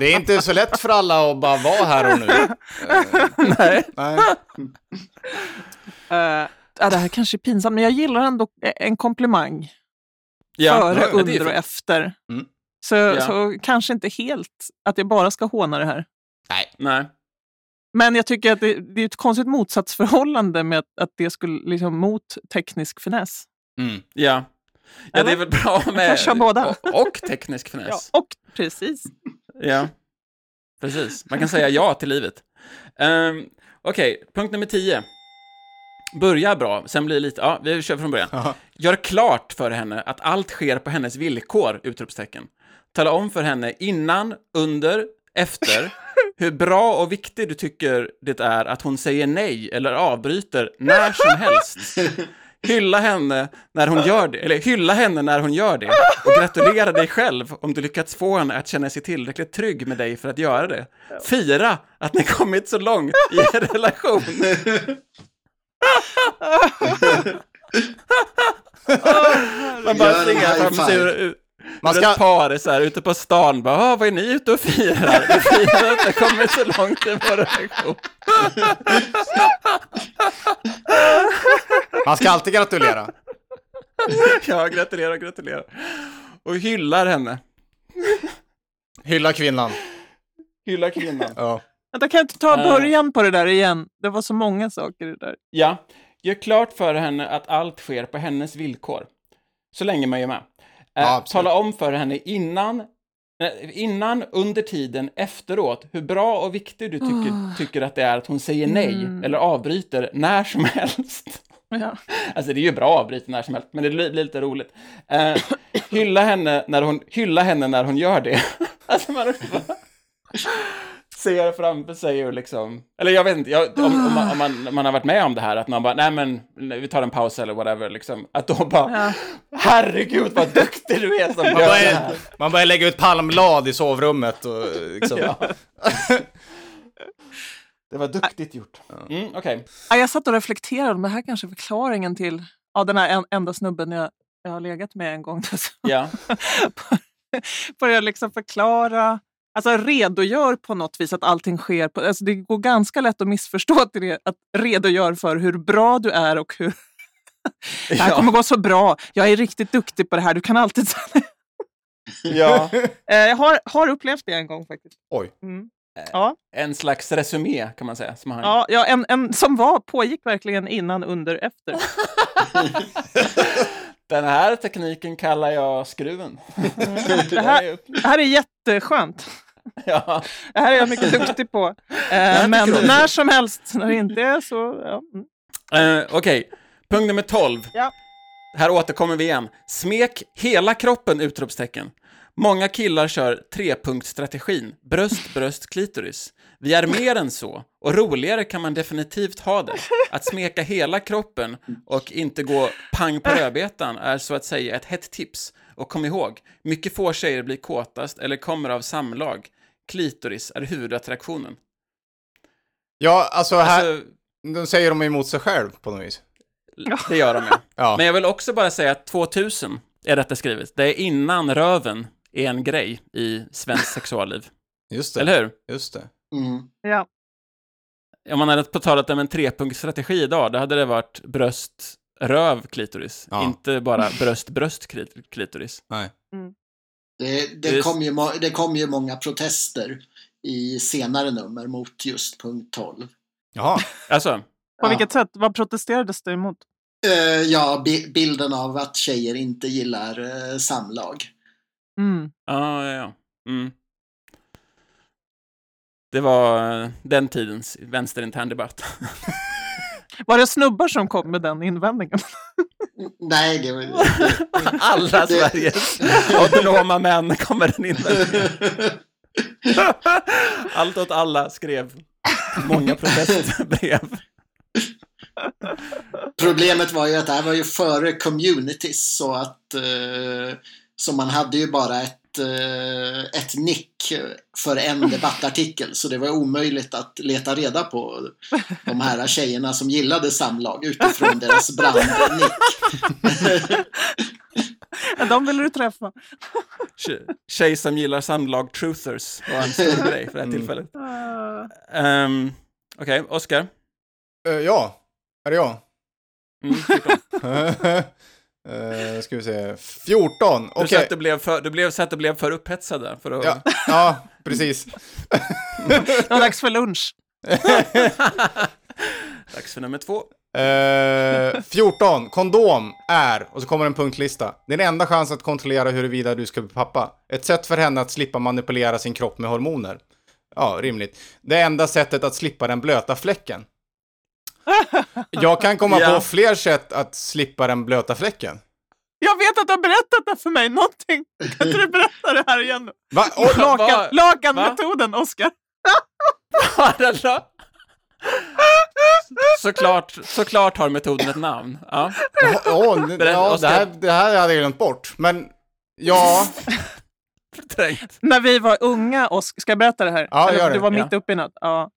Det är inte så lätt för alla att bara vara här och nu. Nej. Nej. Uh, ja, det här kanske är pinsamt, men jag gillar ändå en komplimang. Ja, Före, ja, under och efter. Mm. Så, Ja. så kanske inte helt att jag bara ska håna det här. Nej. Men jag tycker att det, det är ett konstigt motsatsförhållande med att, att det skulle liksom mot teknisk finess. Mm. Ja. Ja, det är väl bra med... Och, och teknisk Ja, finess. och precis. Ja. Precis. Man kan säga ja till livet. Um, Okej, punkt nummer 10. Börja bra, sen blir det lite... Ja, vi kör från början. Ja. Gör klart för henne att allt sker på hennes villkor! Utropstecken. Tala om för henne innan, under, efter hur bra och viktig du tycker det är att hon säger nej eller avbryter när som helst. Hylla henne när hon gör det, eller hylla henne när hon gör det. Och gratulera dig själv om du lyckats få henne att känna sig tillräckligt trygg med dig för att göra det. Fira att ni kommit så långt i er relation. Man bara Gör high fram sig ur, Man ska- ett par så här, ute på stan. Bara, "Ah, vad är ni ute och firar? Vi firar det kommit så långt i vår relation. Man ska alltid gratulera. Ja, gratulerar, gratulerar. Och hyllar henne. Hylla kvinnan. Hylla kvinnan. Ja. Vänta, kan jag inte ta Eh. början på det där igen? Det var så många saker i det där. Ja, gör klart för henne att allt sker på hennes villkor. Så länge man är med. Eh, Ja, tala om för henne innan, eh, innan, under tiden, efteråt, hur bra och viktig du tycker, tycker att det är att hon säger nej Mm. eller avbryter när som helst. Ja. Alltså det är ju bra att avbryta när som helst, men det blir, blir lite roligt. Eh, hylla, henne när hon, hylla henne när hon gör det. alltså man bara... ser framför sig och liksom, eller jag vet inte, jag, om, om, man, om man, man har varit med om det här, att man bara, nej men vi tar en paus eller whatever, liksom, att då bara, Ja. herregud vad duktig du är som Man gör det börjar, man börjar lägga ut palmblad i sovrummet och liksom... Ja. Det var duktigt gjort. Mm, Okej. Ja, jag satt och reflekterade, men det här kanske är förklaringen till ja, den här en, enda snubben jag, jag har legat med en gång. Ja. börjar liksom förklara, alltså redogör på något vis att allting sker. På, alltså det går ganska lätt att missförstå till det, att redogör för hur bra du är och hur det här Ja. kommer gå så bra. Jag är riktigt duktig på det här. Du kan alltid... ja. Eh, jag har, har upplevt det en gång faktiskt. Oj. Mm. Ja, En slags resumé kan man säga. Som han... ja, ja en, en som var, pågick verkligen innan, under, efter. Den här tekniken kallar jag skruven. Det här, det här är jätteskönt. ja. Det här är jag mycket duktig på. Eh, men när som helst, när det inte är så... Ja. mm. Eh, Okej, punkt nummer 12. Ja. Här återkommer vi igen. Smek hela kroppen! Utropstecken. Många killar kör trepunktsstrategin. Bröst, bröst, klitoris. Vi är mer än så, och roligare kan man definitivt ha det. Att smeka hela kroppen och inte gå pang på rödbetan är så att säga ett hett tips. Och kom ihåg, mycket få tjejer blir kåtast eller kommer av samlag. Klitoris är huvudattraktionen. Ja, alltså här, Alltså, de säger de emot sig själv på något vis. det gör de ja. Ja. Men jag vill också bara säga att 2000 är detta skrivet. Det är innan röven är en grej i svenskt sexualliv. Just det. Eller hur? Just det. Mm. Ja. Om man hade på talat om en trepunktsstrategi idag, då hade det varit bröst, röv, klitoris. Ja. Inte bara bröst, bröst, klit- klitoris. Nej. Det, det, Just- kom ju, det kom ju många protester i senare nummer mot just punkt 12. Jaha. Alltså, På Ja. vilket sätt? Vad protesterades det emot? Eh, ja, bi- bilden av att tjejer inte gillar eh, samlag. Mm. ja, ja, ja. Mm. Det var eh, den tidens vänsterintern debatt. Var det snubbar som kom med den invändningen? Nej, det var... Alla Det- Sveriges autonoma män kommer den in. Allt åt alla skrev många protestbrev. Problemet var ju att det här var ju före communities så att eh, så man hade ju bara ett, ett nick för en debattartikel så det var omöjligt att leta reda på de här tjejerna som gillade samlag utifrån deras brandnick. De ville du träffa. Tje- Tjej som gillar samlag truthers var en stor grej för det här tillfället. Um, Okej, Oscar. Eh, ja, är det jag? Mm, 14. uh, ska vi se. 14. Du Okej. sa att du blev för, du blev, så att du blev för upphetsad där. För att, Ja, ja, precis. Det var dags för lunch. Dags för nummer två. Eh, 14. Kondom är, och så kommer en punktlista. Din enda chans att kontrollera huruvida du ska bli pappa. Ett sätt för henne att slippa manipulera sin kropp med hormoner. Ja, rimligt. Det enda sättet att slippa den blöta fläcken. Jag kan komma Ja. på fler sätt att slippa den blöta fläcken. Jag vet att du har berättat det för mig, någonting. Kan inte du berätta det här igen? Va? Vad- Lakan, lakanmetoden, Oskar. Såklart, såklart har metoden ett namn. Ja. ja, åh, det, Berätta, ja, det, här, det här hade jag glömt bort. Men ja, Trängt. När vi var unga, Oskar, ska jag berätta det här? Ja, Eller, gör det. Du var mitt Ja. uppe i något. Ja.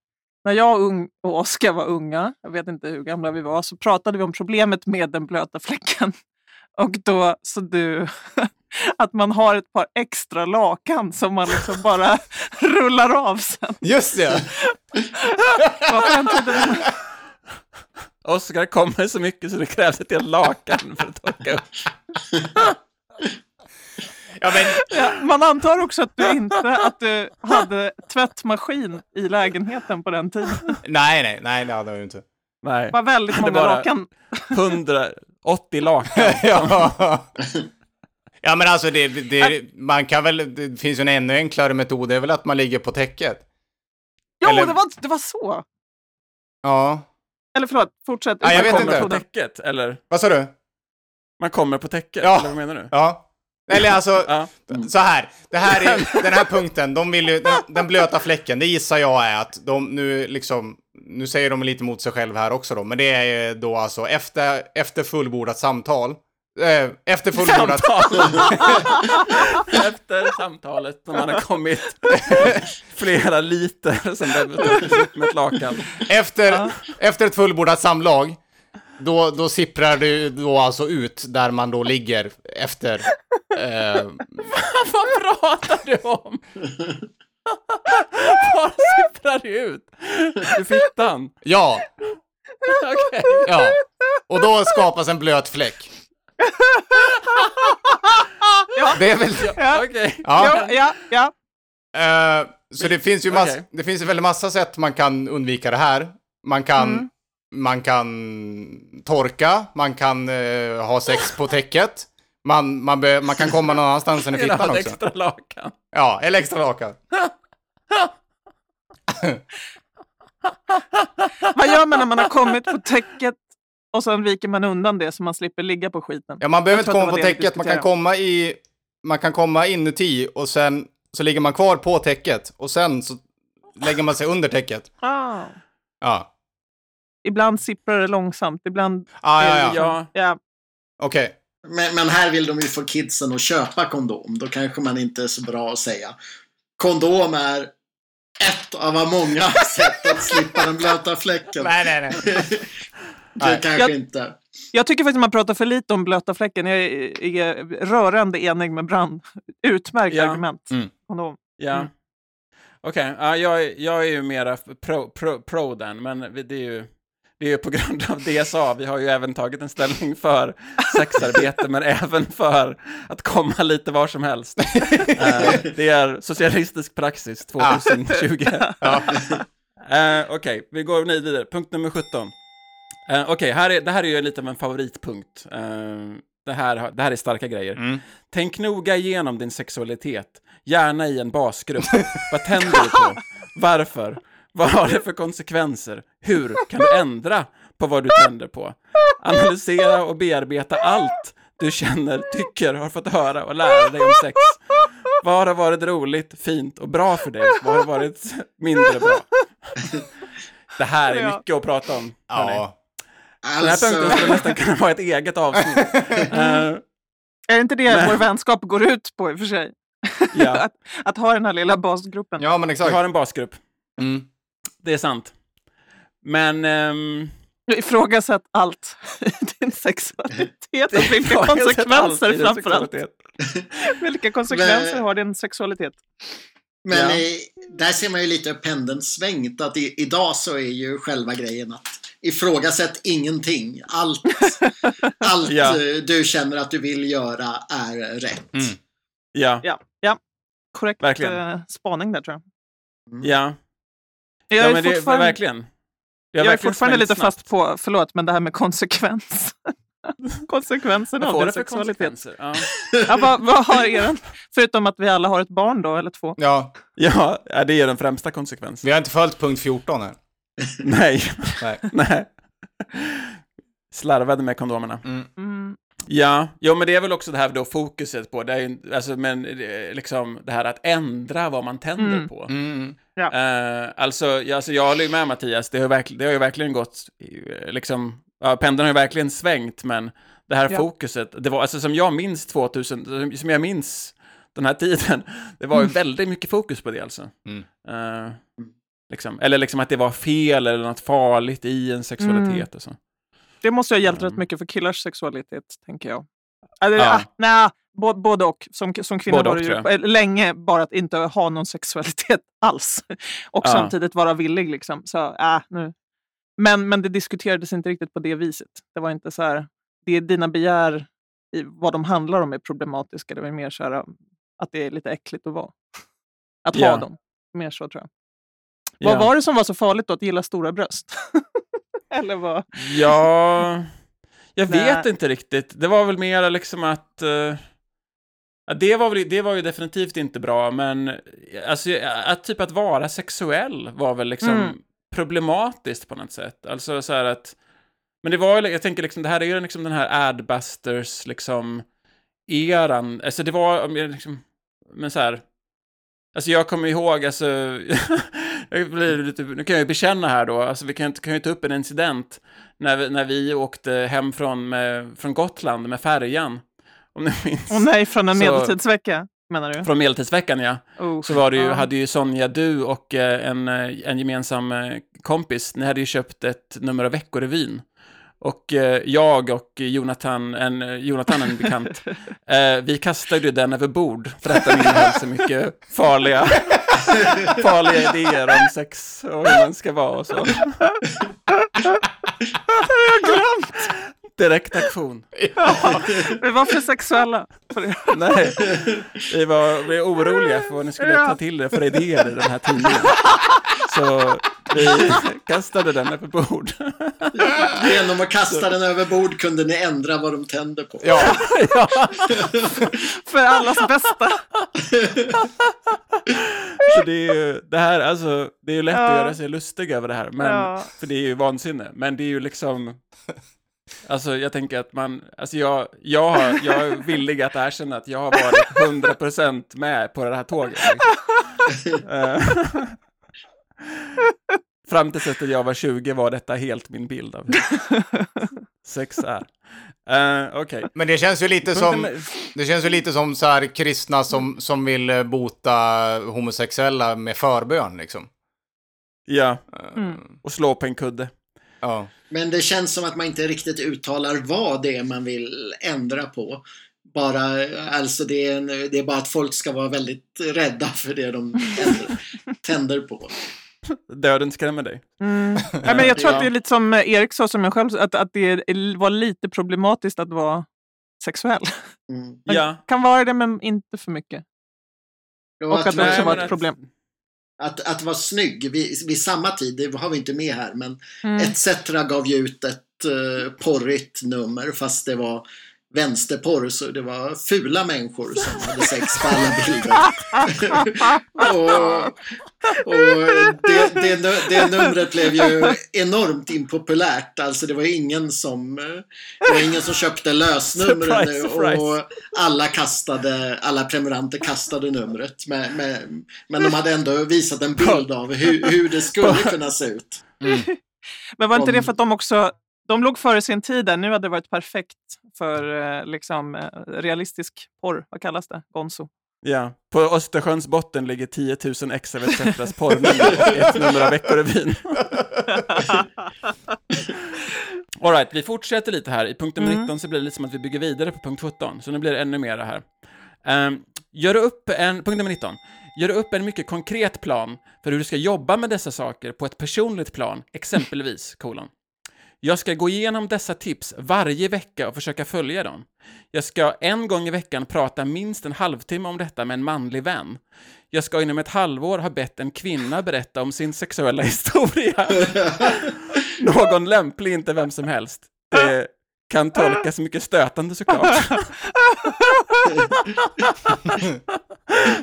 När jag och Oskar var unga, jag vet inte hur gamla vi var, så pratade vi om problemet med den blöta fläcken. Och då så du att man har ett par extra lakan som man liksom bara rullar av sen. just det. Oskar kommer så mycket så det krävs ett helt lakan för att torka upp. Ja, men, Ja, man antar också att du inte att du hade tvättmaskin i lägenheten på den tiden. nej, nej, nej, det hade jag ju inte. Nej, Det var väldigt många bara- lakan. 180 lakan. ja. ja, men alltså det, det, man kan väl, det finns ju en ännu enklare metod, det är väl att man ligger på täcket. Jo, Eller- det, var, det var så. Ja. Eller förlåt, fortsätt. Ja, jag Man vet kommer inte. på täcket, eller? Vad sa du? Man kommer på täcket, Ja. eller vad menar du? Ja. Eller alltså, Ja. så här. Det här är, den här punkten, de vill ju, den, den blöta fläcken, det gissar jag är att de nu liksom, nu säger de lite mot sig själv här också då, men det är då alltså efter, efter fullbordat samtal, eh, efter fullbordat... Efter samtalet, när man har kommit flera liter som tas upp med ett lakan. Efter, efter ett fullbordat samlag, då, då sipprar ju då alltså ut där man då ligger efter... Eh, Vad pratar du om? Vad sipprar det ut? Ur fittan? ja, Okej. ja. Och då skapas en blöt fläck. Det är väl... Ja. Okej. Ja. Ja, ja, ja. Eh, så det finns ju mass, Okej. det finns ju väldigt massa sätt man kan undvika det här. Man kan, Mm. Man kan torka, man kan eh, ha sex på täcket. Man, man, be, man kan komma någon annanstans än i fittan också. extra lakan. Ja, eller extra lakan. Vad gör man när man har kommit på täcket och sen viker man undan det så man slipper ligga på skiten? Ja, man behöver inte komma på täcket, man kan komma i... Man kan komma inuti och sen så ligger man kvar på täcket och sen så lägger man sig under täcket. Ah. Ja. Ibland sipprar det långsamt, ibland... Ah, ja, ja. Ja, Ja. Okej. Men, men här vill de ju få kidsen att köpa kondom. Då kanske man inte är så bra att säga. Kondom är ett av många sätt att slippa den blöta fläcken. Nej, nej, nej. Det Nej. kanske Jag- inte. Jag tycker faktiskt man pratar för lite om blöta fläcken. Jag är, är rörande enig med Brand. Utmärkt Ja. argument. Mm. Kondom. ja. Mm. Okej, ja, jag, är- jag är ju mera pro, pro, pro den, men det är ju det är ju på grund av DSA. Vi har ju även tagit en ställning för sexarbete, men även för att komma lite var som helst. Eh, det är socialistisk praxis 2020. Ja. Eh, Okej, vi går vidare. Punkt nummer 17. Uh, Okej, här är, det här är ju lite av en favoritpunkt. Eh, det, här, det här är starka grejer. Mm. Tänk noga igenom din sexualitet, gärna i en basgrupp. Vad tänder du på? Varför? Vad har det för konsekvenser? Hur kan du ändra på vad du tänder på? Analysera och bearbeta allt du känner, tycker, har fått höra och lära dig om sex. Vad har varit roligt, fint och bra för dig? Vad har varit mindre bra? Det här är mycket att prata om. hörni. Ja. Den här Alltså, punkten skulle nästan kunna vara ett eget avsnitt. Eh, Är det inte det Men- vår vänskap går ut på i och för sig? ja, att, att ha den här lilla basgruppen. ja, men vi exakt. har en basgrupp. Mm. Det är sant. Men... ehm, Jag ifrågasatt allt i din sexualitet och vilka konsekvenser framförallt. Vilka konsekvenser Men- har din sexualitet? Men Ja. i, där ser man ju lite hur pendeln svängt. Att i, idag så är ju själva grejen att ifrågasätt ingenting. Allt, allt Ja. eh, du känner att du vill göra är rätt. Mm. Ja, Ja, ja. Korrekt Verkligen. eh, spaning där tror jag. ja. Jag ja är men det, fortfarande, verkligen. Har jag är verkligen fortfarande lite snabbt. fast på, förlåt, men det här med konsekvens. Konsekvenserna av din det sexualitet. Ja. Ja, vad, vad har er, förutom att vi alla har ett barn då, eller två? Ja, Ja, det är den främsta konsekvensen. vi har inte följt punkt 14 här. Nej, Nej. nej. Slarvade med kondomerna. Mm. Ja, jo men det är väl också det här då fokuset på, det är alltså men eh, liksom det här att ändra vad man tänder Mm. på. Mm. Eh, alltså, ja, alltså jag håller ju med Mattias, det har, verkl- det har ju verkligen gått, eh, liksom, ja, pendeln har ju verkligen svängt, men det här Ja. fokuset, det var, alltså som jag minns 2000, som- jag minns den här tiden, det var ju väldigt mycket fokus på det alltså. Mm. Eh, liksom, eller liksom att det var fel eller något farligt i en sexualitet och så. Det måste ha hjälpt Mm. rätt mycket för killars sexualitet, tänker jag. Eller, Ja. ah, nej, både och. Som, som kvinna Både var det ju eh, länge bara att inte ha någon sexualitet alls. Och Ja. samtidigt vara villig liksom. Så, äh, nu. Men, men det diskuterades inte riktigt på det viset. Det var inte så här, det är dina begär i vad de handlar om är problematiska. Det var mer så här, att det är lite äckligt att vara. Att Ja. ha dem. Mer så tror jag. Vad var det som var så farligt då, att gilla stora bröst? Eller vad? Ja, jag vet inte riktigt. Det var väl mer liksom att... eh, ja, det, var väl, det var ju definitivt inte bra, men alltså, att typ att vara sexuell var väl liksom Mm. problematiskt på något sätt. Alltså så här att... Men det var ju, jag tänker liksom, det här är ju liksom den här Adbusters liksom eran, alltså det var, liksom, men så här, alltså jag kommer ihåg, alltså, jag blir lite, nu kan jag ju bekänna här då, alltså vi kan, kan ju ta upp en incident när vi, när vi åkte hem från, med, från Gotland med färjan, om ni minns. Och nej, från en medeltidsvecka menar du? Från Medeltidsveckan, ja. Oh, Så var det ju, ja. hade ju Sonja, du och eh, en, eh, en gemensam eh, kompis, ni hade ju köpt ett nummer av Veckorevyn. Och eh, jag och Jonathan, en, Jonathan, en bekant, eh, vi kastade ju den över bord för att den innehöll så mycket farliga, farliga idéer om sex och hur man ska vara och så. Jag har glömt! Direkt aktion. Vi var för sexuella. Nej, vi var, vi var oroliga för vad ni skulle Ja. ta till det för idéer i den här tidningen. Så vi kastade den över bord. Genom att kasta den över bord kunde ni ändra vad de tänder på. Ja, För allas bästa. Så det är ju, det här, alltså, det är ju lätt att Ja. göra sig lustig över det här, men, Ja. för det är ju vansinne. Men det är ju liksom, alltså jag tänker att man, alltså jag, jag, har, jag är villig att erkänna att jag har varit 100% med på det här tåget. Liksom. Eh, Fram till sättet jag var 20 var detta helt min bild av sex är. Uh, Okej. men det känns ju lite som, det känns ju lite som så här kristna som, som vill eh, bota homosexuella med förbön liksom. Ja, Mm. och slå på en kudde. Ja. Men det känns som att man inte riktigt uttalar vad det är man vill ändra på. Bara, alltså det är, en, det är bara att folk ska vara väldigt rädda för det de tänder, tänder på. Döden skrämmer dig. Mm. Ja, men jag tror Ja. att det är lite som Erik sa, som jag själv att, att det var lite problematiskt att vara sexuell. Mm. Men Ja. Kan vara det, men inte för mycket. Och att det också var ett att- problem. Att, att vara snygg vid, vid samma tid, det har vi inte med här, men Mm. ETC gav ju ut ett uh, porrigt nummer fast det var vänsterporr så det var fula människor som hade sex på alla bilder. och och det, det, det numret blev ju enormt impopulärt. Alltså det var ingen som, det var ingen som köpte lösnumren Surprise, nu och alla kastade, alla prenumeranter kastade numret. Med, med, men de hade ändå visat en bild av hur, hur det skulle kunna se ut. Men var inte det för att de också de låg före sin tid där. Nu hade det varit perfekt för eh, liksom, eh, realistisk porr. Vad kallas det? Gonzo. Ja, på Östersjöns botten ligger 10 000 ex av ETCs porrnummer och ett nummer av Veckorevyn. All right, vi fortsätter lite här. I punkt nummer Mm. 19 så blir det lite som att vi bygger vidare på punkt 17, så nu blir det ännu mer här. Um, gör upp en, punkt nummer 19. Gör upp en mycket konkret plan för hur du ska jobba med dessa saker på ett personligt plan, exempelvis, kolon. Jag ska gå igenom dessa tips varje vecka och försöka följa dem. Jag ska en gång i veckan prata minst en halvtimme om detta med en manlig vän. Jag ska inom ett halvår ha bett en kvinna berätta om sin sexuella historia. Någon lämplig, inte vem som helst. Det kan tolkas mycket stötande såklart.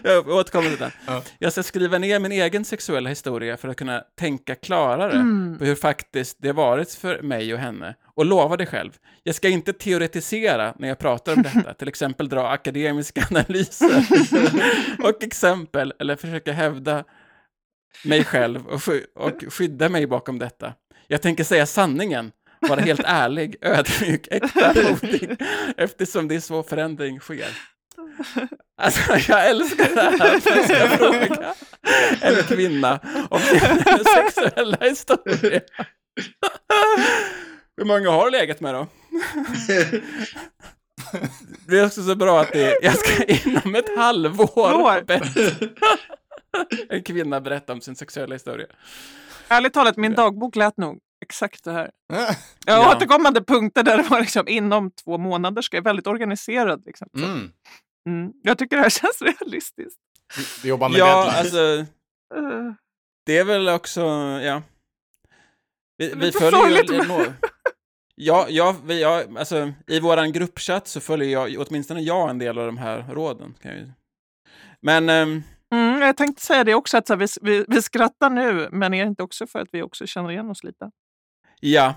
Jag återkommer till det. Ja. Jag ska skriva ner min egen sexuella historia för att kunna tänka klarare Mm. på hur faktiskt det varit för mig och henne. Och lova det själv. Jag ska inte teoretisera när jag pratar om detta, till exempel dra akademiska analyser och exempel, eller försöka hävda mig själv och, sky- och skydda mig bakom detta. Jag tänker säga sanningen, vara helt ärlig, ödmjuk, äkta, modig, eftersom det är så förändring sker. Alltså, jag älskar det här, att jag ska fråga en kvinna om sin sexuella historia. Hur många har du legat med då? Det är också så bra att det är, jag ska inom ett halvår en kvinna berätta om sin sexuella historia. Ärligt talat, min dagbok lät nog exakt det här. Jag Ja. återkommande punkter där det var liksom, inom två månader ska jag vara väldigt organiserad. Liksom. Mm. mm. Jag tycker det här känns realistiskt. Vi jobbar med Ja, deadlines. alltså, det är väl också, ja. Vi, vi följer ju... nå- Ja, ja, vi, ja, alltså i våran gruppchatt så följer jag, åtminstone jag, en del av de här råden. Kan jag. Men, ehm, mm, jag tänkte säga det också, att så här, vi, vi, vi skrattar nu, men är det inte också för att vi också känner igen oss lite? Ja.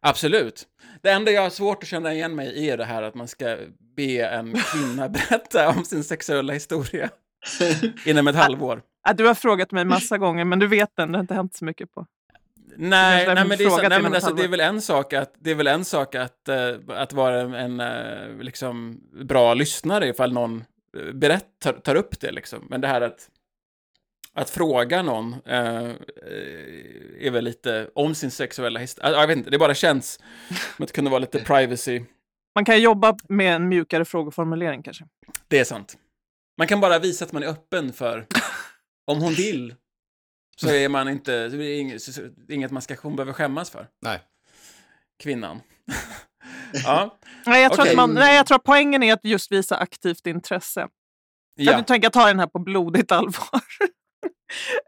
Absolut. Det enda jag har svårt att känna igen mig i är det här att man ska be en kvinna berätta om sin sexuella historia inom ett halvår. Ja, du har frågat mig massa gånger, men du vet den. Det har inte hänt så mycket på. Nej, nej, men, det är, så, nej, men alltså, det är väl en sak att, det är väl en sak att, eh, att vara en eh, liksom, bra lyssnare ifall någon uh, berätt, tar, tar upp det. Liksom. Men det här att, att fråga någon eh, är väl lite om sin sexuella historia. Jag vet inte, det bara känns som att det kunde vara lite privacy. Man kan jobba med en mjukare frågeformulering kanske. Det är sant. Man kan bara visa att man är öppen för, om hon vill, så är man inte, så är det inget, man ska, hon behöver skämmas för. Nej. Kvinnan. ja, Nej jag, tror att man, nej, jag tror att poängen är att just visa aktivt intresse. Jag ja, tänker ta den här på blodigt allvar.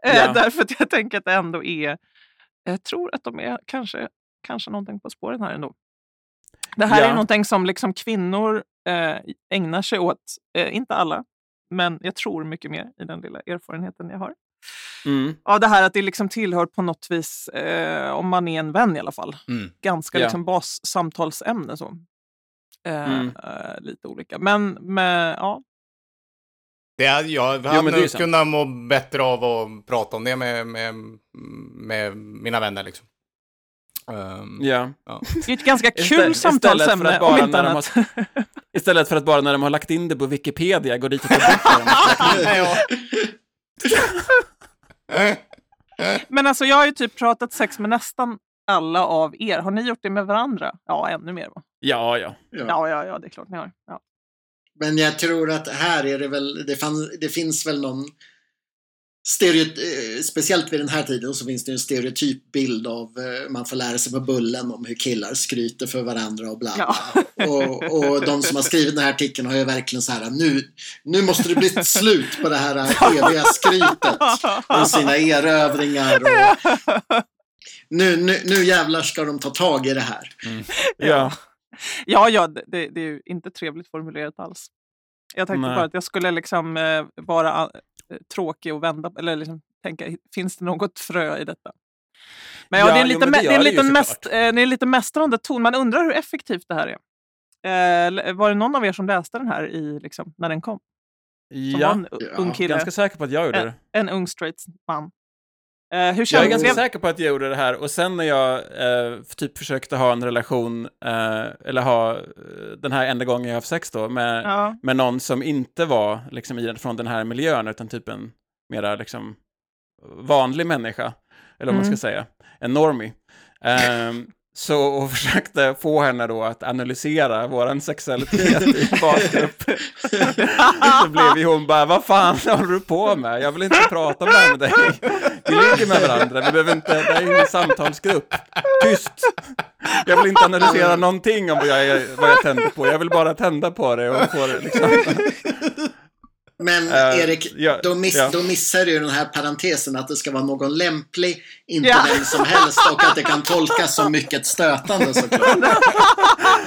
Eh, Ja. Därför att jag tänker att det ändå är... Jag tror att de är kanske, kanske någonting på spåren här ändå. Det här Ja. är någonting som liksom kvinnor eh, ägnar sig åt. Eh, inte alla, men jag tror mycket mer i den lilla erfarenheten jag har. mm, Av det här att det liksom tillhör på något vis, eh, om man är en vän i alla fall, Mm. ganska Ja. liksom bassamtalsämne. Så. Eh, Mm. eh, lite olika. Men med, ja, Det är, jag men hade det är ju nog kunnat må bättre av att prata om det med, med, med mina vänner. Liksom. Ehm, ja. det är ett ganska Istället- kul istället samtalsämne, bara om inte annat. Istället för att bara när de har lagt in det på Wikipedia gå dit och ta bort det. Men alltså jag har ju typ pratat sex med nästan alla av er. Har ni gjort det med varandra? Ja, ännu mer va? Ja, ja. Ja. Ja, ja, ja, det är klart ni har. Ja. Men jag tror att här är det väl, det, fann, det finns väl någon stereotyp, eh, speciellt vid den här tiden så finns det en stereotyp bild av, eh, man får lära sig på bullen om hur killar skryter för varandra och bla bla. Ja. Och, och de som har skrivit den här artikeln har ju verkligen så här, nu, nu måste det bli ett slut på det här eviga skrytet om sina erövringar. Och, nu, nu, nu jävlar ska de ta tag i det här. ja. Ja, ja, det, det är inte trevligt formulerat alls. Jag tänkte Nej. bara att jag skulle liksom eh, vara eh, tråkig och vända, eller liksom tänka, finns det något frö i detta? Men ja, Ja, det är en lite, det det är en liten mäst, eh, det är en lite mästrande ton. Man undrar hur effektivt det här är. Eh, var det någon av er som läste den här i, liksom, när den kom? Som ja. en ung kille, Ganska säker på att jag gjorde det. en ung straight man. Eh, hur Jag är ganska säker på att jag gjorde det här och sen när jag eh, typ försökte ha en relation, eh, eller ha den här enda gången jag har haft sex då, med, Ja. med någon som inte var liksom, i, från den här miljön, utan typ en mera liksom, vanlig människa, eller vad man Mm. ska säga, en normie. Ehm, så och försökte få henne då att analysera våran sexualitet i basgrupp. så blev ju hon bara, vad fan håller du på med? Jag vill inte prata med dig. Vi ligger med varandra, vi behöver inte, det här är ingen samtalsgrupp. Tyst! Jag vill inte analysera någonting om vad jag, vad jag tänder på, jag vill bara tända på det och få det liksom. Men Eh, Erik, ja, då, miss, ja. då missar du ju den här parentesen att det ska vara någon lämplig, inte Ja. vem som helst och att det kan tolkas som mycket stötande såklart.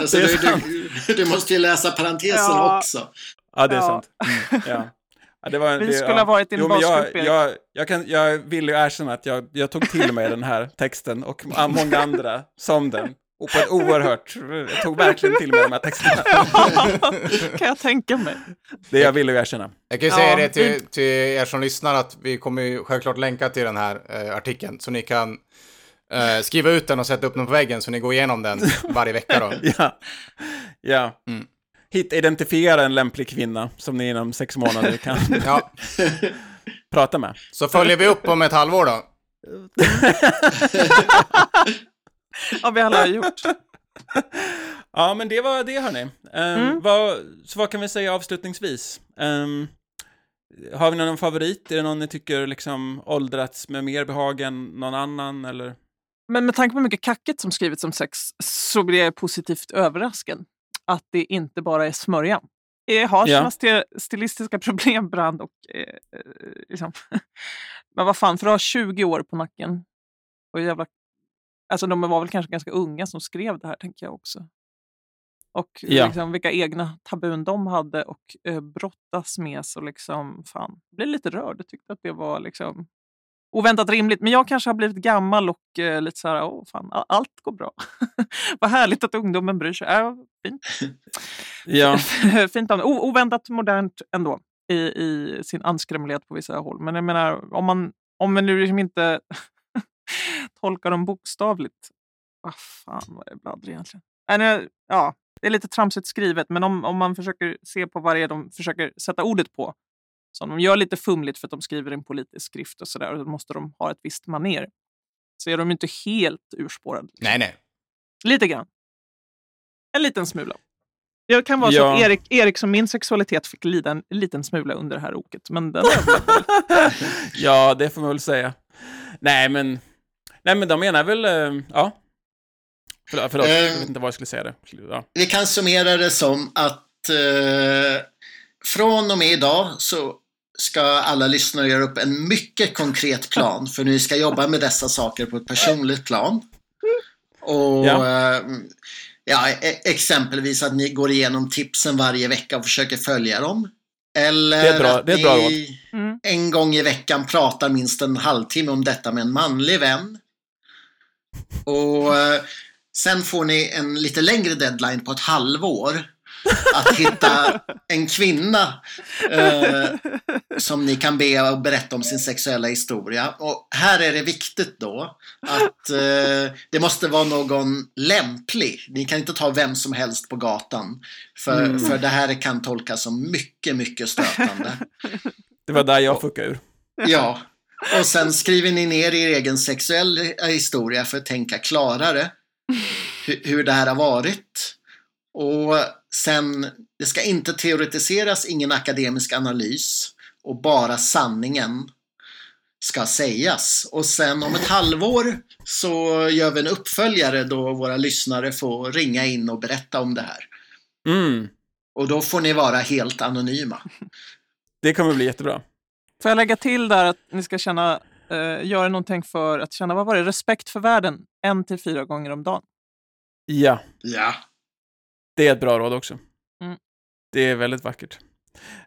Alltså, Det du, du, du måste ju läsa parentesen Ja. också. Ja, det är sant. Mm, ja. Ja, det var, Vi det, skulle ja. ha varit i en Jo, men jag, basgrupp, jag, jag, kan, jag vill ju erkänna att jag, jag tog till mig den här texten och många andra som den. Och på ett oerhört, jag tog verkligen till mig de här texterna. kan jag tänka mig. Det jag vill ju erkänna. Jag kan ju Ja, säga det vi- till, till er som lyssnar att vi kommer ju självklart länka till den här eh, artikeln så ni kan eh, skriva ut den och sätta upp den på väggen så ni går igenom den varje vecka då. Ja. ja. Mm. Hitta, identifiera en lämplig kvinna som ni inom sex månader kan Ja, prata med. så följer vi upp om ett halvår då. Ja, vi alla har gjort. Ja, men det var det hörni. Um, Mm. vad, så vad kan vi säga avslutningsvis? Ehm, har vi någon favorit? Är det någon ni tycker liksom åldrats med mer behag än någon annan? Eller? Men med tanke på hur mycket kacket som skrivits om sex så blir jag positivt överraskad. Att det inte bara är smörja. Jag har Ja. sina sti- stilistiska problem, Brand, och eh, eh, liksom. Men vad fan, för att ha 20 år på nacken. Och jävla... Alltså de var väl kanske ganska unga som skrev det här, tänker jag också. Och Ja. liksom, vilka egna tabun de hade och eh, brottas med. Så liksom, fan, jag blev lite rörd. Jag tyckte att det var liksom oväntat rimligt. Men jag kanske har blivit gammal och eh, lite så här, åh fan, allt går bra. Vad härligt att ungdomen bryr sig. Äh, fint. Ja, fint o- oväntat modernt ändå i, i sin anskrämlighet på vissa håll. Men jag menar, om man, om man nu liksom inte tolkar dem bokstavligt. Vad fan var det bladdrar egentligen? Äh, ja, det är lite tramsigt skrivet, men om, om man försöker se på vad det är de försöker sätta ordet på. Som de gör lite fumligt för att de skriver en politisk skrift och sådär. Och då måste de ha ett visst maner. Så är de inte helt urspårade. Nej, nej. Lite grann. En liten smula. Det kan vara så Ja. att Erik, Erik som min sexualitet fick lida en liten smula under det här oket. Men den ja, det får man väl säga. Nej, men, nej, men de menar väl, eh, ja. Förlåt, förlåt Eh. jag vet inte vad jag skulle säga det. Ja. Vi kan summera det som att eh, från och med idag så ska alla lyssnare göra upp en mycket konkret plan för ni ska jobba med dessa saker på ett personligt plan. Och Ja. eh, ja, e- exempelvis att ni går igenom tipsen varje vecka och försöker följa dem. Eller Det är bra- att det är ett bra ni Mm. en gång i veckan pratar minst en halvtimme om detta med en manlig vän. Och eh, sen får ni en lite längre deadline på ett halvår. Att hitta en kvinna eh, som ni kan be att berätta om sin sexuella historia. Och här är det viktigt då att eh, det måste vara någon lämplig. Ni kan inte ta vem som helst på gatan. För, för det här kan tolkas som mycket, mycket stötande. Det var där jag fuckade ur. Ja, och sen skriver ni ner er egen sexuella historia för att tänka klarare hu- hur det här har varit. Och sen, det ska inte teoretiseras, ingen akademisk analys och bara sanningen ska sägas. Och sen om ett halvår så gör vi en uppföljare då våra lyssnare får ringa in och berätta om det här. Mm, Och då får ni vara helt anonyma. det kommer bli jättebra. Får jag lägga till där att ni ska känna, eh, göra någonting för att känna, vad var det, respekt för världen en till fyra gånger om dagen. Ja, Ja. det är ett bra råd också. Mm. Det är väldigt vackert.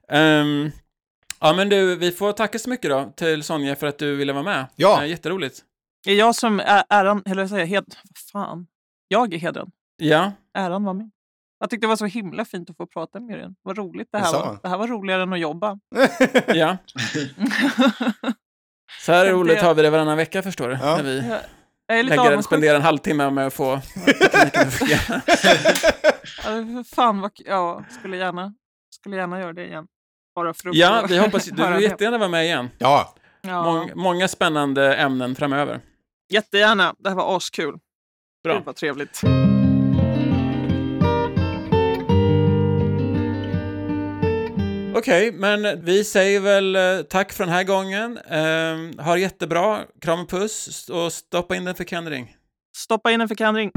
Ehm, ja, men du, vi får tacka så mycket då till Sonja för att du ville vara med. Ja. Eh, jätteroligt. Det är jag som är äran, eller vad säger jag, hed, vad fan. Jag är hedern. Ja, Äran var min. Jag tyckte det var så himla fint att få prata med er. Vad roligt det här var. Det här var roligare än att jobba. ja. Så här roligt har vi det varannan vecka förstår du. Ja. När vi Jag är lite lägger, avundsjuk. spenderar en halvtimme med att få tekniken att fungera. Ja, Fan vad ja, skulle gärna, skulle gärna göra det igen. Bara för att Ja, vi hoppas du vill jättegärna vara med igen. Ja, Ja, Mång, många spännande ämnen framöver. Jättegärna. Det här var askul. Bra. Gud vad trevligt. Okej, men vi säger väl eh, tack för den här gången. Eh, ha det jättebra, kram och puss och stoppa in den för Kendring. Stoppa in den för förkandring.